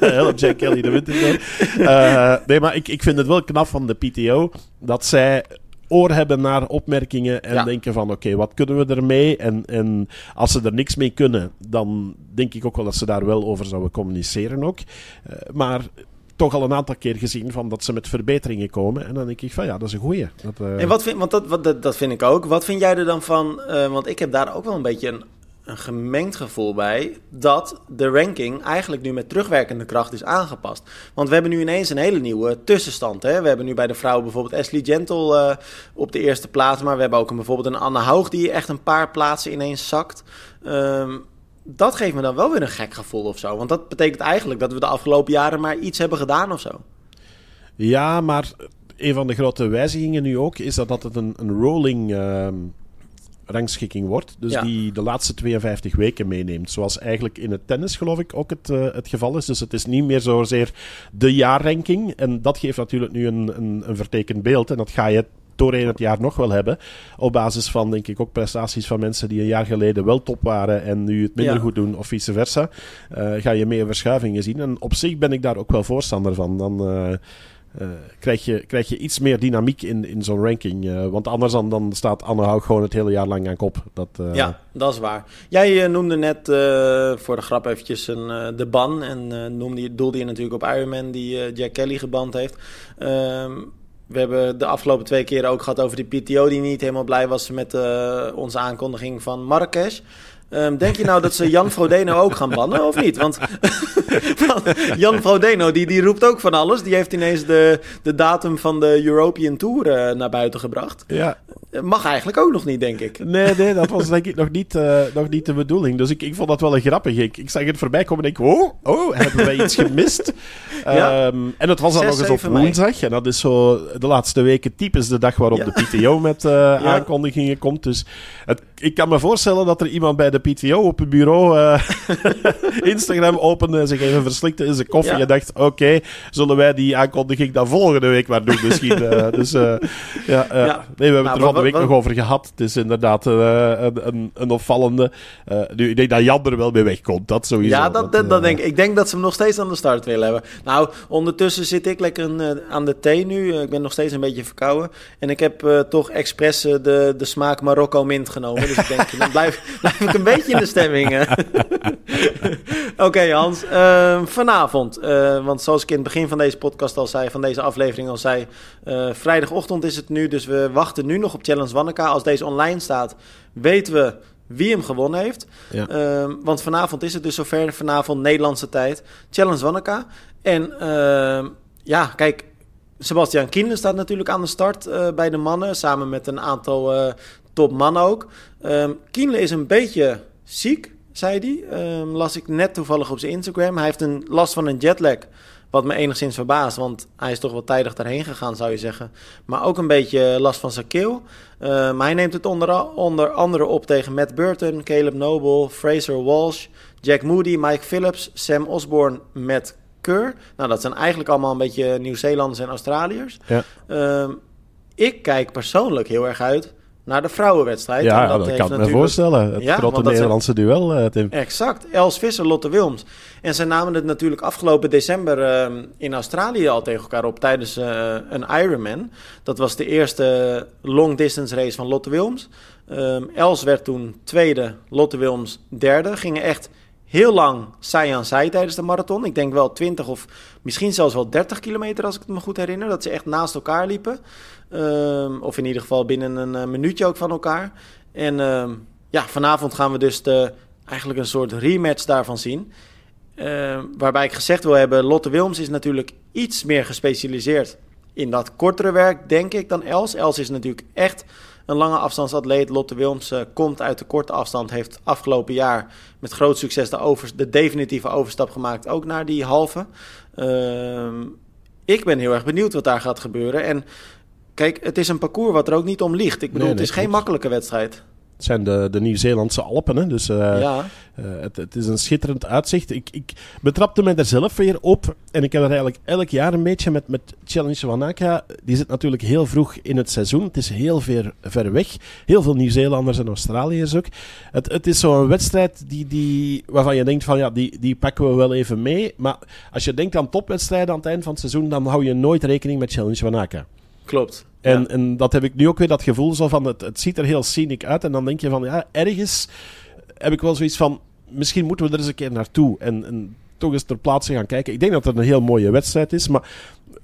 Help Jack Kelly de winter. Uh, nee, maar ik, ik vind het wel knap van de PTO dat zij oor hebben naar opmerkingen en ja. denken van oké, okay, wat kunnen we ermee? En, en als ze er niks mee kunnen, dan denk ik ook wel dat ze daar wel over zouden communiceren ook. Uh, maar toch al een aantal keer gezien van dat ze met verbeteringen komen. En dan denk ik van ja, dat is een goeie. Dat, uh... En wat vind, want dat, wat, dat, vind ik ook. Wat vind jij er dan van? Uh, want ik heb daar ook wel een beetje een, een gemengd gevoel bij. Dat de ranking eigenlijk nu met terugwerkende kracht is aangepast. Want we hebben nu ineens een hele nieuwe tussenstand. Hè? We hebben nu bij de vrouwen bijvoorbeeld Ashley Gentle uh, op de eerste plaats. Maar we hebben ook een, bijvoorbeeld een Anne Hoog die echt een paar plaatsen ineens zakt. Um, dat geeft me dan wel weer een gek gevoel of zo. Want dat betekent eigenlijk dat we de afgelopen jaren maar iets hebben gedaan of zo. Ja, maar een van de grote wijzigingen nu ook is dat, dat het een, een rolling uh, rangschikking wordt. Dus ja. die de laatste 52 weken meeneemt. Zoals eigenlijk in het tennis, geloof ik, ook het, uh, het geval is. Dus het is niet meer zozeer de jaarranking. En dat geeft natuurlijk nu een, een, een vertekend beeld. En dat ga je doorheen het jaar nog wel hebben. Op basis van, denk ik, ook prestaties van mensen die een jaar geleden wel top waren en nu het minder ja. goed doen, of vice versa. Uh, ga je meer verschuivingen zien. En op zich ben ik daar ook wel voorstander van. Dan, uh, uh, krijg, je, krijg je iets meer dynamiek in, in zo'n ranking. Uh, want anders dan, dan staat Anne Haug gewoon het hele jaar lang aan kop. Dat, uh... Ja, dat is waar. Jij noemde net voor de grap eventjes een, de ban. En noemde, doelde je natuurlijk op Ironman die Jack Kelly geband heeft. Ehm, we hebben de afgelopen twee keer ook gehad over die PTO die niet helemaal blij was met onze aankondiging van Marrakesh. Um, denk je nou dat ze Jan Frodeno ook gaan bannen of niet? Want, Jan Frodeno die, die roept ook van alles. Die heeft ineens de, de datum van de European Tour uh, naar buiten gebracht. Ja. Mag eigenlijk ook nog niet, denk ik. Nee, nee, dat was denk ik nog niet, uh, nog niet de bedoeling. Dus ik, ik vond dat wel een grappig. Ik, ik zag het voorbij komen en ik, oh, oh, hebben wij iets gemist? Ja. um, en het was dan nog eens op woensdag. En dat is zo de laatste weken typisch de dag waarop ja. de PTO met uh, aankondigingen komt. Dus het, ik kan me voorstellen dat er iemand bij de PTO op het bureau uh, Instagram opende en zich even verslikte in zijn koffie. En dacht, oké, zullen wij die aankondiging dan volgende week maar doen misschien. dus ja, ja. Nee, we hebben nou, het er van de week nog over gehad. Het is inderdaad een, een, een, opvallende. nu, ik denk dat Jan er wel mee wegkomt, dat sowieso. Ja, dat, dat, dat denk ik. Ik denk dat ze hem nog steeds aan de start willen hebben. Nou, ondertussen zit ik lekker aan de thee nu. ik ben nog steeds een beetje verkouden. En ik heb toch expres de, de smaak Marokko mint genomen. Dus ik denk, dan blijf, blijf ik een beetje in de stemming. Oké, Hans. Uh, vanavond, want zoals ik in het begin van deze podcast al zei, van deze aflevering al zei, vrijdagochtend is het nu, dus we wachten nu nog op Challenge Wanneka. Als deze online staat, weten we wie hem gewonnen heeft. Ja. Ehm, want vanavond is het dus zover, vanavond Nederlandse tijd, Challenge Wanneka. En ehm, ja, kijk, Sebastian Kienle staat natuurlijk aan de start uh, bij de mannen. Samen met een aantal uh, topmannen ook. Um, Kienle is een beetje ziek, zei hij. Um, las ik net toevallig op zijn Instagram. Hij heeft een last van een jetlag. Wat me enigszins verbaast, want hij is toch wel tijdig daarheen gegaan, zou je zeggen. Maar ook een beetje last van zijn keel. Uh, maar hij neemt het onder, onder andere op tegen Matt Burton, Caleb Noble, Fraser Walsh, Jack Moody, Mike Phillips, Sam Osborne, Matt Keur. Nou, dat zijn eigenlijk allemaal een beetje Nieuw-Zeelanders en Australiërs. Ja. Uh, ik kijk persoonlijk heel erg uit naar de vrouwenwedstrijd. Ja, dat, dat kan ik me voorstellen. Het ja, grote Nederlandse duel, uh, Tim. Exact. Els Visser, Lotte Wilms. En ze namen het natuurlijk afgelopen december uh, in Australië al tegen elkaar op tijdens uh, een Ironman. Dat was de eerste long distance race van Lotte Wilms. Um, Els werd toen tweede, Lotte Wilms derde. Gingen echt heel lang zij aan zij tijdens de marathon. Ik denk wel 20 of misschien zelfs wel 30 kilometer als ik het me goed herinner. Dat ze echt naast elkaar liepen. Um, of in ieder geval binnen een uh, minuutje ook van elkaar. En um, ja, vanavond gaan we dus de, eigenlijk een soort rematch daarvan zien. Uh, waarbij ik gezegd wil hebben, Lotte Wilms is natuurlijk iets meer gespecialiseerd in dat kortere werk, denk ik, dan Els. Els is natuurlijk echt een lange afstandsatleet. Lotte Wilms komt uit de korte afstand. Heeft afgelopen jaar met groot succes de, over, de definitieve overstap gemaakt. Ook naar die halve. Uh, ik ben heel erg benieuwd wat daar gaat gebeuren. En kijk, het is een parcours wat er ook niet om ligt. Ik bedoel, nee, nee, het is geen makkelijke wedstrijd. Het zijn de, de Nieuw-Zeelandse Alpen. Hè? Dus uh, ja. uh, het, het, is een schitterend uitzicht. Ik, ik betrapte me er zelf weer op. En ik heb er eigenlijk elk jaar een beetje met, met Challenge Wanaka. Die zit natuurlijk heel vroeg in het seizoen. Het is heel ver, ver weg. Heel veel Nieuw-Zeelanders en Australiërs ook. Het, het is zo'n wedstrijd die, die, waarvan je denkt van ja, die, die pakken we wel even mee. Maar als je denkt aan topwedstrijden aan het eind van het seizoen, dan hou je nooit rekening met Challenge Wanaka. Klopt. En, ja. en dat heb ik nu ook weer dat gevoel zo van, het, het ziet er heel scenic uit. En dan denk je van, ja, ergens heb ik wel zoiets van, misschien moeten we er eens een keer naartoe. En, en toch eens ter plaatse gaan kijken. Ik denk dat het een heel mooie wedstrijd is, maar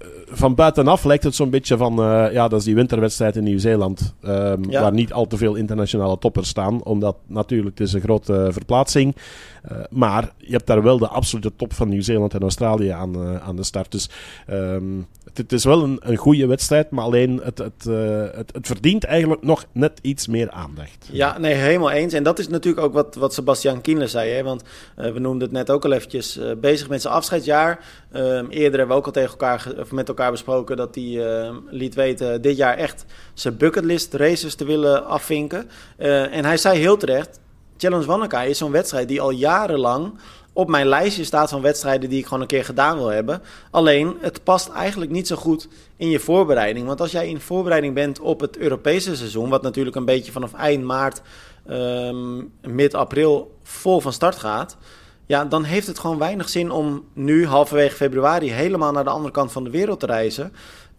uh, van buitenaf lijkt het zo'n beetje van, uh, ja, dat is die winterwedstrijd in Nieuw-Zeeland. Um, ja. Waar niet al te veel internationale toppers staan, omdat natuurlijk het is een grote verplaatsing. Uh, maar je hebt daar wel de absolute top van Nieuw-Zeeland en Australië aan, aan de start. Dus um, het, is wel een, een goede wedstrijd, maar alleen het, het, uh, het, het, verdient eigenlijk nog net iets meer aandacht. Ja, nee, helemaal eens. En dat is natuurlijk ook wat, wat Sebastian Kienle zei. Hè? Want uh, we noemden het net ook al eventjes uh, bezig met zijn afscheidsjaar. Ehm, eerder hebben we ook al tegen elkaar, of met elkaar besproken dat hij ehm, liet weten dit jaar echt zijn bucketlist races te willen afvinken. en hij zei heel terecht, Challenge Wanneka is zo'n wedstrijd die al jarenlang op mijn lijstje staat van wedstrijden die ik gewoon een keer gedaan wil hebben. Alleen, het past eigenlijk niet zo goed in je voorbereiding. Want als jij in voorbereiding bent op het Europese seizoen, wat natuurlijk een beetje vanaf eind maart, um, mid april vol van start gaat. Ja, dan heeft het gewoon weinig zin om nu halverwege februari helemaal naar de andere kant van de wereld te reizen.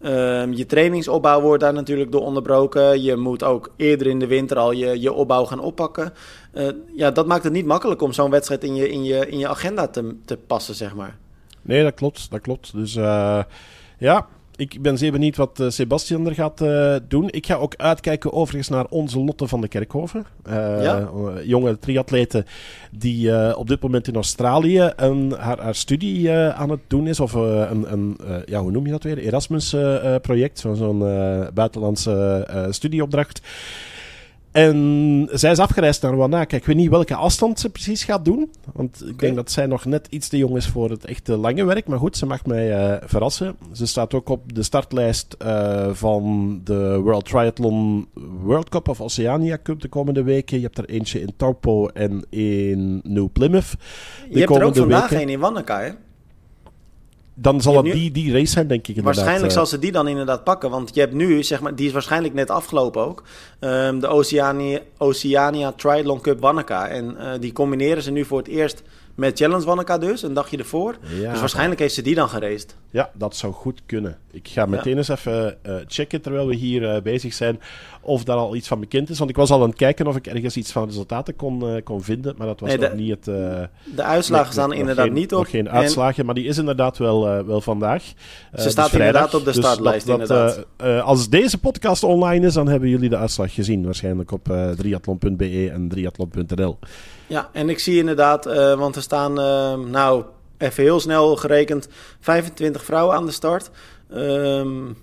Ehm, je trainingsopbouw wordt daar natuurlijk door onderbroken. Je moet ook eerder in de winter al je, je opbouw gaan oppakken. Uh, ja, dat maakt het niet makkelijk om zo'n wedstrijd in je, in je, in je agenda te, te passen, zeg maar. Nee, dat klopt. Dat klopt. Dus uh, ja, ik ben zeer benieuwd wat uh, Sebastian er gaat uh, doen. Ik ga ook uitkijken overigens naar onze Lotte van de Kerkhoven. Uh, ja? Jonge triatlete die op dit moment in Australië een, haar, haar studie aan het doen is. Of een, een ja, hoe noem je dat weer? Erasmus-project, zo'n buitenlandse studieopdracht. En zij is afgereisd naar Wanaka. Ik weet niet welke afstand ze precies gaat doen. Want ik denk dat zij nog net iets te jong is voor het echte lange werk. Maar goed, ze mag mij uh, verrassen. Ze staat ook op de startlijst uh, van de World Triathlon World Cup of Oceania Cup de komende weken. Je hebt er eentje in Taupo en in New Plymouth. De je hebt er ook vandaag een in Wanaka, hè? Dan zal het die, die race zijn, denk ik. Waarschijnlijk uh, zal ze die dan inderdaad pakken. Want je hebt nu, zeg maar, die is waarschijnlijk net afgelopen ook. Um, de Oceania, Oceania Triathlon Cup Wanaka. En uh, die combineren ze nu voor het eerst met Challenge Wanaka dus, een dagje ervoor. Ja, dus waarschijnlijk heeft ze die dan geraced. Ja, dat zou goed kunnen. Ik ga meteen ja. eens even uh, checken, terwijl we hier uh, bezig zijn, of daar al iets van bekend is. Want ik was al aan het kijken of ik ergens iets van resultaten kon, uh, kon vinden, maar dat was nee, de, nog niet het... de uitslagen staan inderdaad geen, niet op. Nog geen uitslagen, en... maar die is inderdaad wel, wel vandaag. Ze staat dus inderdaad op de startlijst, dus dat, dat, inderdaad. als deze podcast online is, dan hebben jullie de uitslag gezien. Waarschijnlijk op triathlon.be en triathlon.nl. Ja, en ik zie inderdaad, uh, want er staan, uh, nou, even heel snel gerekend, 25 vrouwen aan de start. Um,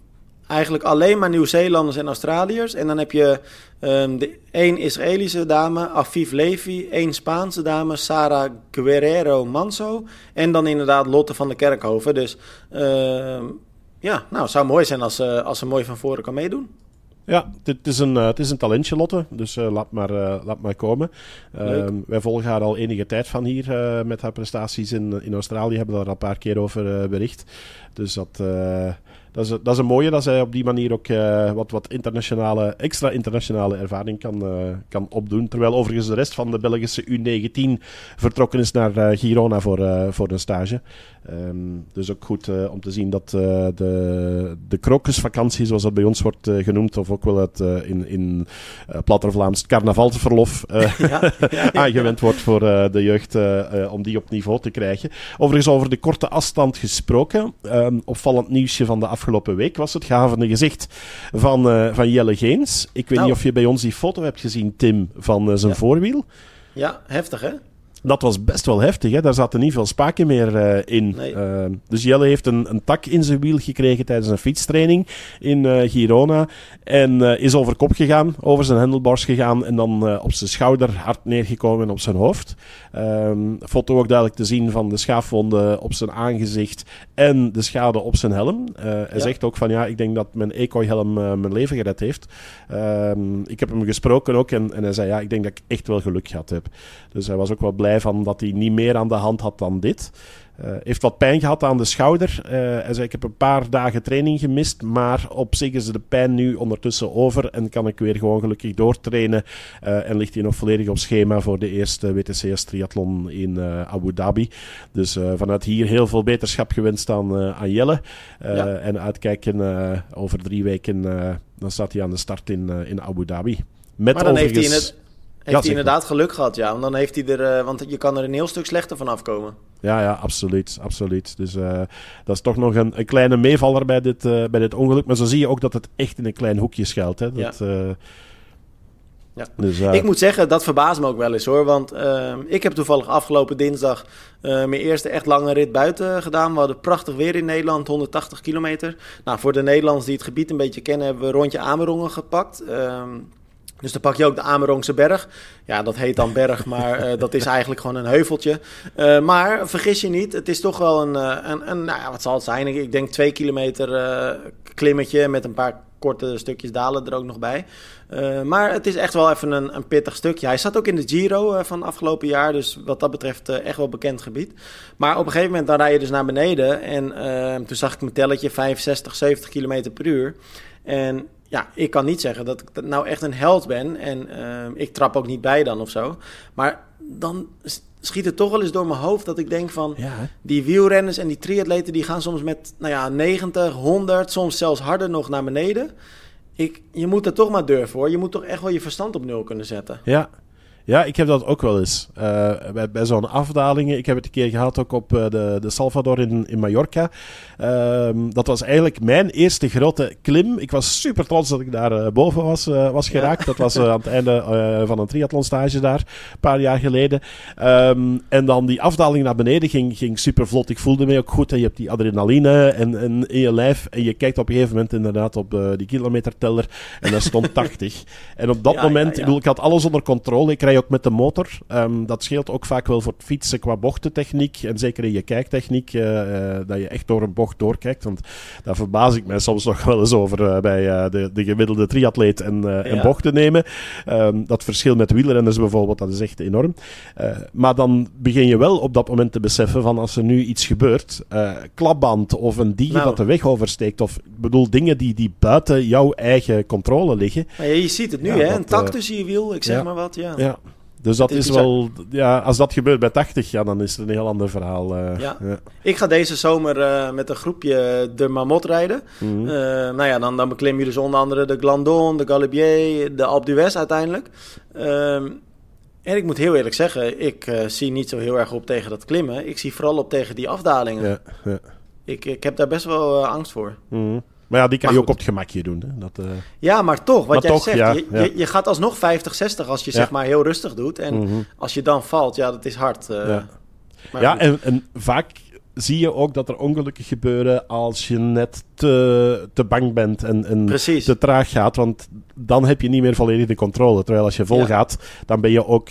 eigenlijk alleen maar Nieuw-Zeelanders en Australiërs. En dan heb je um, de, één Israëlische dame, Afif Levi, één Spaanse dame, Sarah Guerrero Manso. En dan inderdaad Lotte van de Kerkhoven. Dus uh, ja, nou, zou mooi zijn als, uh, als ze mooi van voren kan meedoen. Ja, het is een, uh, het is een talentje, Lotte. Dus uh, laat, maar, uh, laat maar komen. wij volgen haar al enige tijd van hier met haar prestaties in, in Australië. Hebben daar al een paar keer over bericht. Dus dat, dat, is, dat is een mooie dat zij op die manier ook wat, wat internationale, extra internationale ervaring kan, kan opdoen. Terwijl overigens de rest van de Belgische U19 vertrokken is naar Girona voor, voor een stage. Um, dus ook goed om te zien dat de, de krokusvakantie, zoals dat bij ons wordt genoemd, of ook wel het in, in platter Vlaams carnavalsverlof ja, ja, ja, aangewend wordt voor de jeugd om die op niveau te krijgen. Overigens over de korte afstand gesproken. Um, opvallend nieuwsje van de afgelopen week was het gavende gezicht van, van Jelle Geens. Ik weet nou. niet of je bij ons die foto hebt gezien, Tim, van zijn voorwiel. Ja, heftig hè? Dat was best wel heftig. Hè? Daar zaten niet veel spaken meer uh, in. Nee. Uh, dus Jelle heeft een, een, tak in zijn wiel gekregen tijdens een fietstraining in uh, Girona. En is over kop gegaan, over zijn handlebars gegaan. En dan op zijn schouder hard neergekomen op zijn hoofd. Um, foto ook duidelijk te zien van de schaafwonden op zijn aangezicht. En de schade op zijn helm. hij ja. zegt ook van ja, ik denk dat mijn Ecoy-helm mijn leven gered heeft. Um, ik heb hem gesproken ook. En, en hij zei ja, ik denk dat ik echt wel geluk gehad heb. Dus hij was ook wel blij van dat hij niet meer aan de hand had dan dit. Uh, heeft wat pijn gehad aan de schouder. Uh, hij zei: Ik heb een paar dagen training gemist. Maar op zich is de pijn nu ondertussen over. En kan ik weer gewoon gelukkig doortrainen. Uh, en ligt hij nog volledig op schema voor de eerste WTCS triathlon in Abu Dhabi. Dus vanuit hier heel veel beterschap gewenst aan, aan Jelle. Ja. En uitkijken over drie weken. dan staat hij aan de start in, in Abu Dhabi. Met maar dan overigens... heeft hij in het heeft hij inderdaad geluk gehad, ja. Want dan heeft hij er, uh, want je kan er een heel stuk slechter van afkomen. Ja, ja, absoluut. absoluut. Dus uh, dat is toch nog een, een kleine meevaller bij dit, uh, bij dit ongeluk. Maar zo zie je ook dat het echt in een klein hoekje schuilt. Hè. Dat, ja. Ja. Dus, uh... Ik moet zeggen, dat verbaast me ook wel eens hoor. Want uh, ik heb toevallig afgelopen dinsdag uh, mijn eerste echt lange rit buiten gedaan. We hadden prachtig weer in Nederland, 180 kilometer. Nou, voor de Nederlanders die het gebied een beetje kennen, hebben we rondje Amerongen gepakt. Dus dan pak je ook de Amerongse berg. Ja, dat heet dan berg, maar uh, dat is eigenlijk gewoon een heuveltje. Uh, maar vergis je niet, het is toch wel een, uh, een, een nou ja, wat zal het zijn? Ik denk twee kilometer klimmetje met een paar korte stukjes dalen er ook nog bij. maar het is echt wel even een, een, pittig stukje. Hij zat ook in de Giro van afgelopen jaar, dus wat dat betreft echt wel bekend gebied. Maar op een gegeven moment dan rij je dus naar beneden en toen zag ik mijn telletje 65, 70 kilometer per uur. En ja, ik kan niet zeggen dat ik nou echt een held ben. En ehm, ik trap ook niet bij dan of zo. Maar dan schiet het toch wel eens door mijn hoofd dat ik denk van... die wielrenners en die triatleten die gaan soms met nou ja, 90, 100, soms zelfs harder nog naar beneden. Ik, je moet er toch maar durven hoor. Je moet toch echt wel je verstand op nul kunnen zetten. Ja, ja, ik heb dat ook wel eens. Uh, bij, bij zo'n afdalingen. Ik heb het een keer gehad ook op uh, de, de Salvador in, in Mallorca. Uh, dat was eigenlijk mijn eerste grote klim. Ik was super trots dat ik daar uh, boven was, was geraakt. Ja. Dat was aan het einde van een triathlonstage daar, een paar jaar geleden. Um, en dan die afdaling naar beneden ging, ging super vlot. Ik voelde me ook goed. En je hebt die adrenaline en, en in je lijf. En je kijkt op een gegeven moment inderdaad op die kilometerteller. En daar stond 80. En op dat ja, moment, ja, ik, bedoel, ik had alles onder controle. Ik ook met de motor. Um, dat scheelt ook vaak wel voor het fietsen qua bochtentechniek. En zeker in je kijktechniek, uh, uh, dat je echt door een bocht doorkijkt. Want daar verbaas ik mij soms nog wel eens over uh, bij de, de gemiddelde triatleet en, ja. en bochten nemen. Um, dat verschil met wielrenners bijvoorbeeld, dat is echt enorm. maar dan begin je wel op dat moment te beseffen van als er nu iets gebeurt, klapband of een dier nou. dat de weg oversteekt. Of ik bedoel, dingen die, die buiten jouw eigen controle liggen. Ja, je ziet het nu, hè? Dat, een tak tussen je wiel, ik zeg maar wat. Ja. ja. Dus dat is, wel, ja, als dat gebeurt bij 80, ja, dan is het een heel ander verhaal. Uh, ja. ja. Ik ga deze zomer uh, met een groepje de Marmot rijden. Mm -hmm. uh, nou ja, dan, dan beklim je dus onder andere de Glandon, de Galibier, de Alpe d'Huez uiteindelijk. Um, en ik moet heel eerlijk zeggen, ik zie niet zo heel erg op tegen dat klimmen. Ik zie vooral op tegen die afdalingen. Ja, ja. Ik, ik heb daar best wel angst voor. Mm -hmm. Maar ja, die kan maar je goed. ook op het gemakje doen. Hè? Dat, uh... Ja, maar toch, wat maar jij toch, zegt, ja, je, ja. Je, je, gaat alsnog 50, 60 als je zeg maar heel rustig doet. En mm -hmm. als je dan valt, ja, dat is hard. Uh, ja, ja en, en, vaak zie je ook dat er ongelukken gebeuren als je net te, te bang bent en, en te traag gaat. Want dan heb je niet meer volledig de controle. Terwijl als je vol gaat, dan ben je ook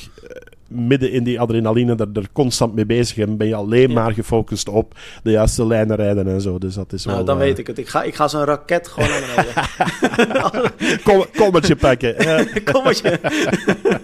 midden in die adrenaline er, er constant mee bezig en ben je alleen ja. maar gefocust op de juiste lijnen rijden en zo. Dus dat is nou, wel, dan uh... weet ik het. Ik ga, ik ga zo'n raket gewoon naar beneden. Kom, kommertje pakken. kommertje.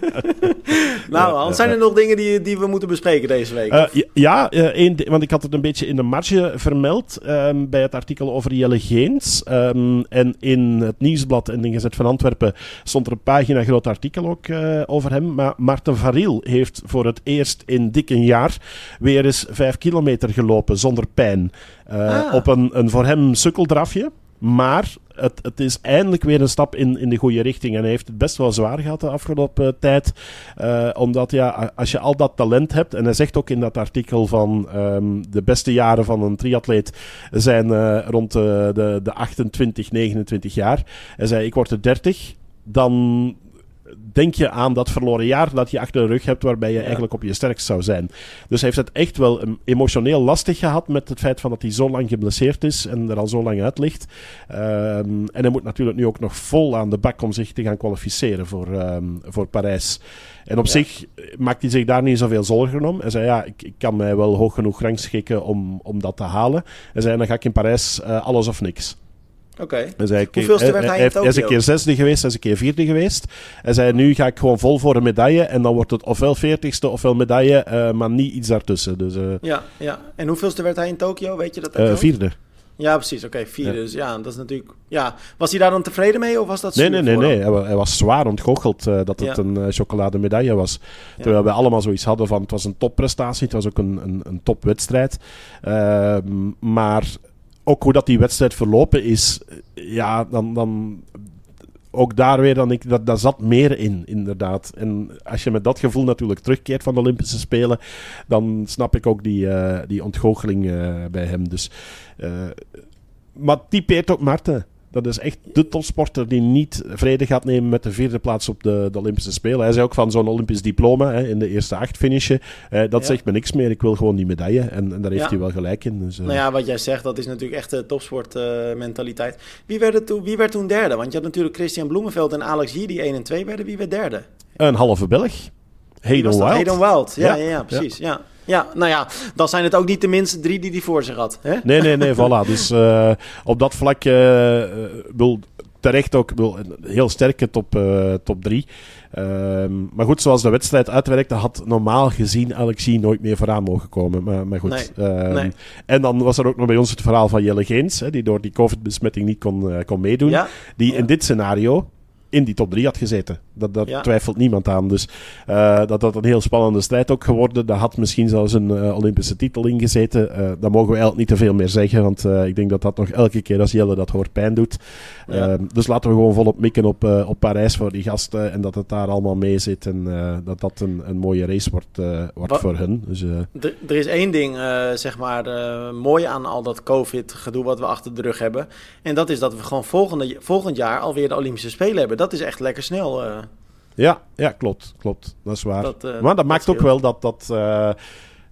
nou, Hans, zijn er nog dingen die, die we moeten bespreken deze week? Uh, ja, één, want ik had het een beetje in de marge vermeld um, bij het artikel over Jelle Geens. Um, en in het nieuwsblad en Ingezet van Antwerpen stond er een pagina groot artikel ook over hem. Maar Maarten Variel heeft heeft voor het eerst in dik een jaar weer eens vijf kilometer gelopen zonder pijn. Uh, ah. Op een, een voor hem sukkeldrafje. Maar het, het, is eindelijk weer een stap in, in de goede richting. En hij heeft het best wel zwaar gehad de afgelopen uh, tijd. Uh, omdat ja, als je al dat talent hebt. En hij zegt ook in dat artikel van um, de beste jaren van een triatleet zijn uh, rond de, de, de 28, 29 jaar. Hij zei: Ik word er 30. Dan denk je aan dat verloren jaar dat je achter de rug hebt, waarbij je ja. eigenlijk op je sterkst zou zijn. Dus hij heeft het echt wel emotioneel lastig gehad met het feit van dat hij zo lang geblesseerd is en er al zo lang uit ligt. Um, en hij moet natuurlijk nu ook nog vol aan de bak om zich te gaan kwalificeren voor, um, voor Parijs. En op ja. zich maakt hij zich daar niet zoveel zorgen om. Hij zei, ja, ik, ik kan mij wel hoog genoeg rangschikken om, om dat te halen. Hij zei, dan ga ik in Parijs uh, alles of niks. Oké. Okay. Hoeveelste werd hij, in Tokio? Hij is een keer zesde geweest, hij is een keer vierde geweest. Hij zei, nu ga ik gewoon vol voor een medaille. En dan wordt het ofwel veertigste ofwel medaille, uh, maar niet iets daartussen. Dus, uh, ja, ja. En hoeveelste werd hij in Tokio? Weet je dat? Uh, vierde. Ja, precies. Oké, okay, vierde. Ja. Dus ja, dat is natuurlijk... Ja. Was hij daar dan tevreden mee of was dat Nee, nee, nee. nee. Hij, hij, was zwaar ontgoocheld uh, dat het ja. een uh, chocolademedaille was. Ja. Terwijl wij allemaal zoiets hadden van... Het was een topprestatie, het was ook een, een, een topwedstrijd. Uh, maar ook hoe dat die wedstrijd verlopen is, ja, dan, dan ook daar weer, dan ik, dat, daar zat meer in, inderdaad. En als je met dat gevoel natuurlijk terugkeert van de Olympische Spelen, dan snap ik ook die, uh, die ontgoocheling uh, bij hem. Dus, uh, maar typeert ook Marten. Dat is echt de topsporter die niet vrede gaat nemen met de vierde plaats op de, de Olympische Spelen. Hij zei ook van zo'n Olympisch diploma hè, in de eerste acht finishen. Eh, dat ja. zegt me niks meer. Ik wil gewoon die medaille. En, en daar heeft ja. hij wel gelijk in. Dus, uh... Nou ja, wat jij zegt, dat is natuurlijk echt de topsportmentaliteit. Uh, wie, werd toen, wie werd toen derde? Want je had natuurlijk Christian Bloemenveld en Alex G die 1 en 2 werden. Wie werd derde? Een halve Belg. Hayden Wild. Hayden Wild, ja, ja, ja, precies. ja. Ja, nou ja, dan zijn het ook niet de minste drie die hij voor zich had. Hè? Nee, nee, nee, voilà. Dus uh, op dat vlak, uh, wil, terecht ook een heel sterke top, uh, top 3. Ehm, maar goed, zoals de wedstrijd uitwerkte, had normaal gezien Alexie nooit meer vooraan mogen komen. Maar, maar goed. Nee, ehm, nee. En dan was er ook nog bij ons het verhaal van Jelle Geens, hè, die door die COVID-besmetting niet kon, eh, kon meedoen. Ja, Die Ja. in dit scenario in die top 3 had gezeten. Dat, dat Ja. twijfelt niemand aan. Dus eh, dat dat een heel spannende strijd ook geworden. Daar had misschien zelfs een eh, Olympische titel in gezeten. Eh daar mogen we eigenlijk niet te veel meer zeggen. Want ik denk dat dat nog elke keer als Jelle dat hoort pijn doet. Ja. Ehm, dus laten we gewoon volop mikken op, eh, op Parijs voor die gasten. En dat het daar allemaal mee zit. En eh, dat dat een, een mooie race wordt, eh, wordt voor hun. Dus, Er, is één ding, zeg maar, mooi aan al dat COVID-gedoe wat we achter de rug hebben. En dat is dat we gewoon volgende, volgend jaar alweer de Olympische Spelen hebben. Dat is echt lekker snel. ja, ja, klopt. Klopt. Dat is waar. Dat, maar dat, maakt ook wel dat, dat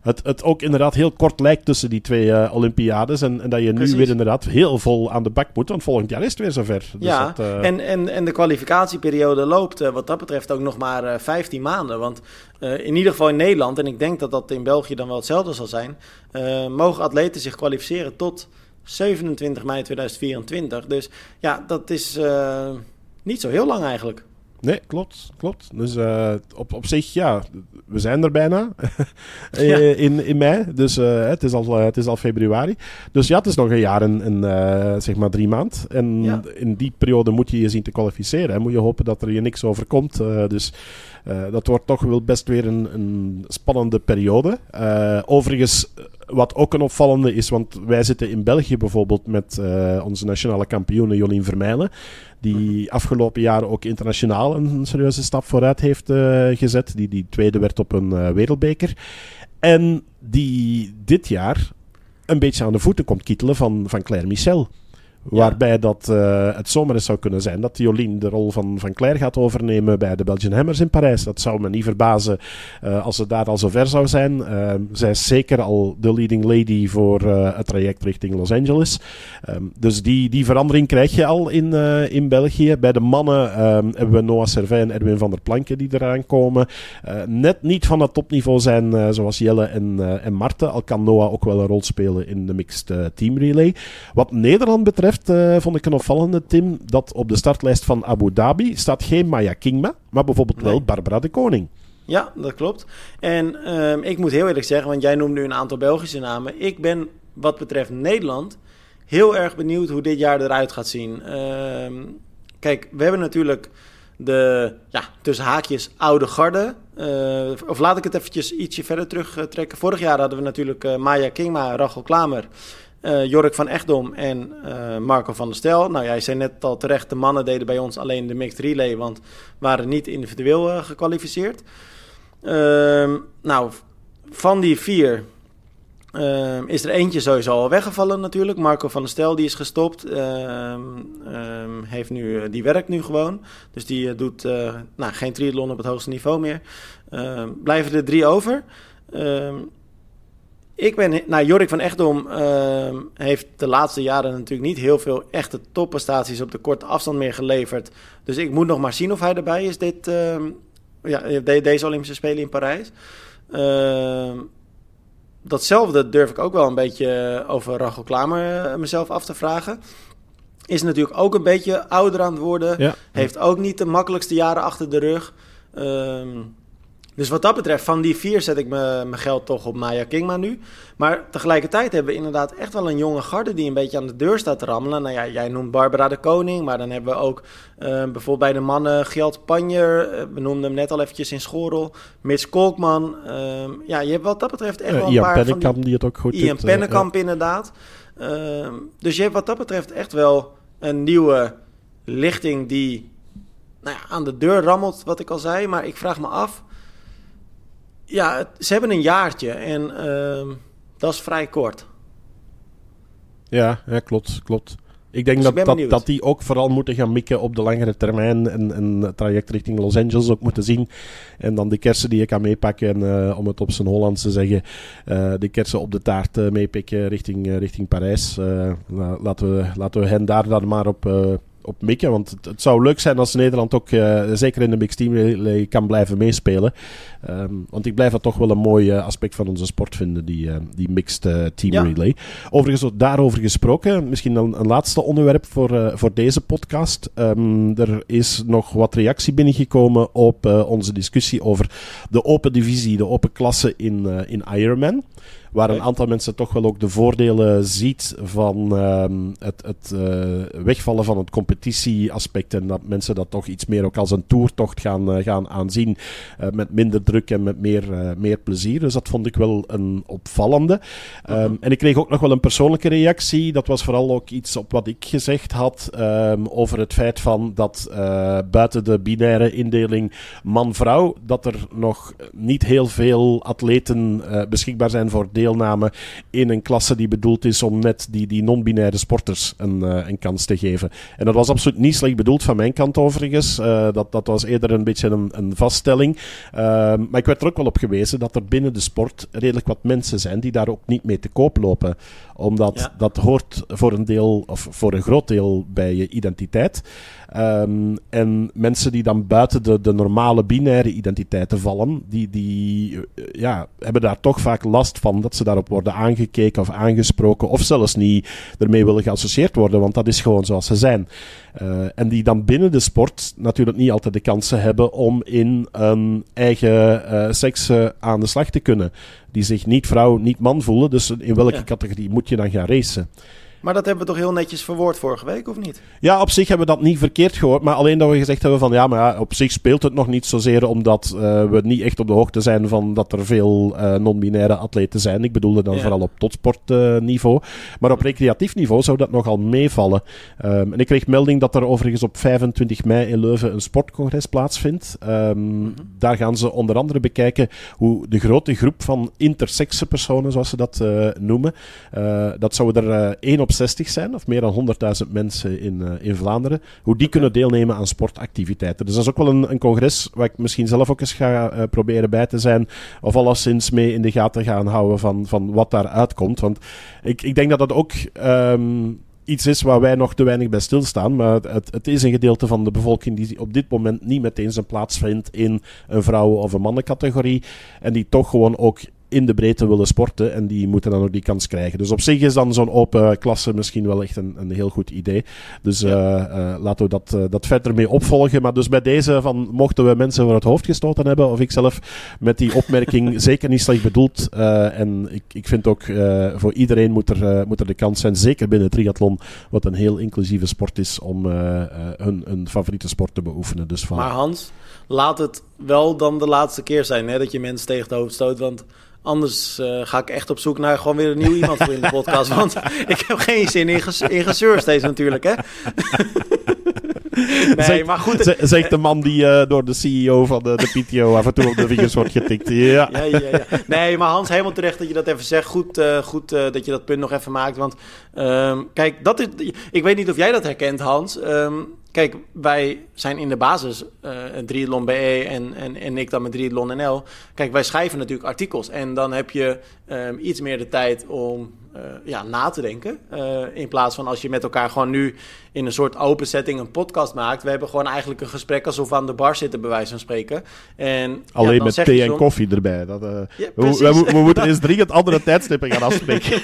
het, het ook inderdaad heel kort lijkt tussen die twee eh, Olympiades. En, en dat je nu weer inderdaad heel vol aan de bak moet. Want volgend jaar is het weer zover. Dus ja, dat, eh, en, en, en de kwalificatieperiode loopt eh, wat dat betreft ook nog maar eh 15 maanden. Want in ieder geval in Nederland, en ik denk dat dat in België dan wel hetzelfde zal zijn, mogen atleten zich kwalificeren tot 27 mei 2024. Dus ja, dat is niet zo heel lang eigenlijk. Nee, klopt. klopt. Dus eh, op, op zich, ja, we zijn er bijna eh, Ja. in, in mei. Dus eh, het, is al, het is al februari. Dus ja, het is nog een jaar en, en zeg maar drie maand. En Ja. in die periode moet je je zien te kwalificeren. En moet je hopen dat er je niks overkomt. Dus dat wordt toch wel best weer een, een spannende periode. Overigens, wat ook een opvallende is, want wij zitten in België bijvoorbeeld met eh, onze nationale kampioene Jolien Vermeilen. Die afgelopen jaren ook internationaal een serieuze stap vooruit heeft eh, gezet. Die, die tweede werd op een eh, wereldbeker. En die dit jaar een beetje aan de voeten komt kietelen van, van Claire Michel. Waarbij dat eh, het zomaar eens zou kunnen zijn dat Jolien de rol van, van Claire gaat overnemen bij de Belgian Hammers in Parijs. Dat zou me niet verbazen eh, als ze daar al zover zou zijn. Eh, zij is zeker al de leading lady voor het traject richting Los Angeles. Ehm, dus die, die verandering krijg je al in, in België. Bij de mannen ehm, hebben we Noah Servet en Erwin van der Planken die eraan komen. Net niet van het topniveau zijn zoals Jelle en, en Marten. Al kan Noah ook wel een rol spelen in de mixed team relay. Wat Nederland betreft eh, vond ik een opvallende, Tim, dat op de startlijst van Abu Dhabi staat geen Maya Kingma, maar bijvoorbeeld wel. Barbara de Koning. Ja, dat klopt. En ehm, ik moet heel eerlijk zeggen, want jij noemt nu een aantal Belgische namen. Ik ben wat betreft Nederland heel erg benieuwd hoe dit jaar eruit gaat zien. Ehm, kijk, we hebben natuurlijk de, ja, tussen haakjes, oude garde. Eh, of laat ik het eventjes ietsje verder terugtrekken. Vorig jaar hadden we natuurlijk eh, Maya Kingma, Rachel Klamer, eh Jork van Echtdom en eh, Marco van der Stel. Nou, jij zei net al terecht, de mannen deden bij ons alleen de mixed relay, want waren niet individueel eh, gekwalificeerd. Ehm, nou, van die vier ehm, is er eentje sowieso al weggevallen natuurlijk. Marco van der Stel die is gestopt. Ehm, heeft nu, die werkt nu gewoon. Dus die doet nou, geen triathlon op het hoogste niveau meer. Blijven er drie over. Ik ben, nou, Jorik van Echtdom ehm, heeft de laatste jaren natuurlijk niet heel veel echte topprestaties op de korte afstand meer geleverd. Dus ik moet nog maar zien of hij erbij is dit, ehm, ja, de- deze Olympische Spelen in Parijs. Ehm, datzelfde durf ik ook wel een beetje over Rachel Klamer eh, mezelf af te vragen. Is natuurlijk ook een beetje ouder aan het worden. Ja. Heeft ook niet de makkelijkste jaren achter de rug. Dus wat dat betreft, van die vier zet ik mijn geld toch op Maya Kingma nu. Maar tegelijkertijd hebben we inderdaad echt wel een jonge garde die een beetje aan de deur staat te rammelen. Nou ja, jij noemt Barbara de Koning, maar dan hebben we ook eh, bijvoorbeeld bij de mannen Gjalt Panjer. eh, we noemden hem net al eventjes in Schorel. Mitch Kolkman. Ehm, ja, je hebt wat dat betreft echt Eh, wel een Ian paar van die... Pennekamp die het ook goed Ian doet. Pennekamp inderdaad. Ehm, dus je hebt wat dat betreft echt wel een nieuwe lichting die nou ja, aan de deur rammelt, wat ik al zei. Maar ik vraag me af. Ja, het- ze hebben een jaartje en ehm, dat is vrij kort. Ja, ja klopt, klopt. Ik denk Dus dat, dat, dat die ook vooral moeten gaan mikken op de langere termijn en, en het traject richting Los Angeles ook moeten zien. En dan de kersen die je kan meepakken, en, eh, om het op zijn Hollands te zeggen, eh, de kersen op de taart eh, meepikken richting, richting Parijs. La- laten, we, laten we hen daar dan maar op, op mikken. Want het, het, zou leuk zijn als Nederland ook zeker in de mixed team relay kan blijven meespelen. Ehm, want ik blijf dat toch wel een mooi aspect van onze sport vinden, die, die mixed team relay. Overigens, daarover gesproken, misschien een, een laatste onderwerp voor, voor deze podcast. Um, er is nog wat reactie binnengekomen op onze discussie over de open divisie, de open klasse in, in Ironman. Waar een aantal mensen toch wel ook de voordelen ziet van ehm, het, het uh, wegvallen van het competitieaspect. En dat mensen dat toch iets meer ook als een toertocht gaan, uh, gaan aanzien. Uh, met minder druk en met meer, meer plezier. Dus dat vond ik wel een opvallende. Um, en ik kreeg ook nog wel een persoonlijke reactie. Dat was vooral ook iets op wat ik gezegd had. Um, over het feit van dat buiten de binaire indeling man-vrouw. dat er nog niet heel veel atleten beschikbaar zijn voor deel deelname in een klasse die bedoeld is om net die, die non-binaire sporters een, uh, een kans te geven. En dat was absoluut niet slecht bedoeld van mijn kant overigens. Uh, dat, dat was eerder een beetje een, een vaststelling. Uh, maar ik werd er ook wel op gewezen dat er binnen de sport redelijk wat mensen zijn die daar ook niet mee te koop lopen. Omdat ja. dat hoort voor een deel, of voor een groot deel bij je identiteit. Um, en mensen die dan buiten de, de normale binaire identiteiten vallen, die, die ja, hebben daar toch vaak last van dat ze daarop worden aangekeken of aangesproken, of zelfs niet ermee willen geassocieerd worden, want dat is gewoon zoals ze zijn. Uh, en die dan binnen de sport natuurlijk niet altijd de kansen hebben om in een eigen uh, seks uh, aan de slag te kunnen. Die zich niet vrouw, niet man voelen. Dus in welke ja. categorie moet je dan gaan racen? Maar dat hebben we toch heel netjes verwoord vorige week, of niet? Ja, op zich hebben we dat niet verkeerd gehoord. Maar alleen dat we gezegd hebben van ja, maar ja, op zich speelt het nog niet zozeer omdat uh, we niet echt op de hoogte zijn van dat er veel uh, non-binaire atleten zijn. Ik bedoelde dan ja. vooral op topsportniveau. Uh, maar op recreatief niveau zou dat nogal meevallen. Um, en ik kreeg melding dat er overigens op 25 mei in Leuven een sportcongres plaatsvindt. Um, mm-hmm. Daar gaan ze onder andere bekijken hoe de grote groep van intersexe personen, zoals ze dat uh, noemen, dat zouden er één op 60 zijn, of meer dan 100.000 mensen in, uh, in Vlaanderen, hoe die kunnen deelnemen aan sportactiviteiten. Dus dat is ook wel een, een congres waar ik misschien zelf ook eens ga uh, proberen bij te zijn, of alleszins mee in de gaten gaan houden van, van wat daar uitkomt. Want ik, ik denk dat dat ook um, iets is waar wij nog te weinig bij stilstaan. Maar het, het, is een gedeelte van de bevolking die op dit moment niet meteen zijn plaats vindt in een vrouwen- of een mannencategorie. En die toch gewoon ook in de breedte willen sporten. En die moeten dan ook die kans krijgen. Dus op zich is dan zo'n open klasse misschien wel echt een, een heel goed idee. Dus ja. uh, uh, laten we dat, uh, dat verder mee opvolgen. Maar dus bij deze van mochten we mensen voor het hoofd gestoten hebben, of ik zelf met die opmerking zeker niet slecht bedoeld. en ik, ik vind ook voor iedereen moet er, moet er de kans zijn, zeker binnen triathlon, wat een heel inclusieve sport is, om hun, hun favoriete sport te beoefenen. Dus van... Maar Hans, laat het wel dan de laatste keer zijn hè, dat je mensen tegen het hoofd stoot. Want Anders uh, ga ik echt op zoek naar gewoon weer een nieuw iemand voor in de podcast. Want ik heb geen zin in, ges in gezeur steeds natuurlijk, hè? nee, zegt, maar goed. Zegt de man die uh, door de CEO van de, de PTO af en toe op de vingers wordt getikt. Ja. Ja, ja, ja. Nee, maar Hans, helemaal terecht dat je dat even zegt. Goed, uh, goed uh, dat je dat punt nog even maakt. Want um, kijk, dat is, ik weet niet of jij dat herkent, Hans. Um, Kijk, wij zijn in de basis uh, een triathlon BE en, en, en ik dan met triathlon NL. Kijk, wij schrijven natuurlijk artikels en dan heb je um, iets meer de tijd om uh, ja, na te denken. Uh, in plaats van als je met elkaar gewoon nu in een soort open setting een podcast maakt. We hebben gewoon eigenlijk een gesprek alsof we aan de bar zitten, bij wijze van spreken. En, Alleen ja, met thee en koffie erbij. Dat, uh, ja, we, we, we, moeten eens dringend andere tijdstippen gaan afspreken.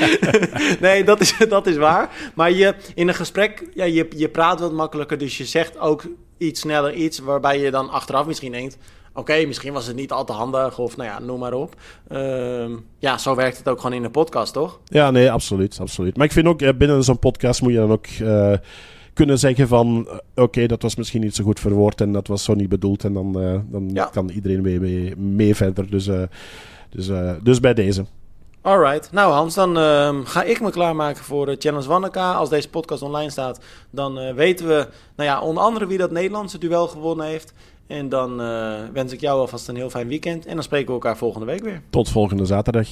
nee, dat is, dat is waar. Maar je, in een gesprek, ja, je, je praat wat makkelijker. Dus je zegt ook iets sneller iets waarbij je dan achteraf misschien denkt... Oké, okay, misschien was het niet al te handig of nou ja, noem maar op. Uh, ja, zo werkt het ook gewoon in de podcast, toch? Ja, nee, absoluut, absoluut. Maar ik vind ook, binnen zo'n podcast moet je dan ook uh, kunnen zeggen van... Oké, okay, dat was misschien niet zo goed verwoord en dat was zo niet bedoeld. En dan, uh, dan ja. kan iedereen mee, mee, mee verder. Dus, dus, dus bij deze. Alright. Nou Hans, dan uh, ga ik me klaarmaken voor uh, Challenge Wanneka. Als deze podcast online staat, dan uh, weten we nou ja, onder andere wie dat Nederlandse duel gewonnen heeft. En dan uh, wens ik jou alvast een heel fijn weekend. En dan spreken we elkaar volgende week weer. Tot volgende zaterdag.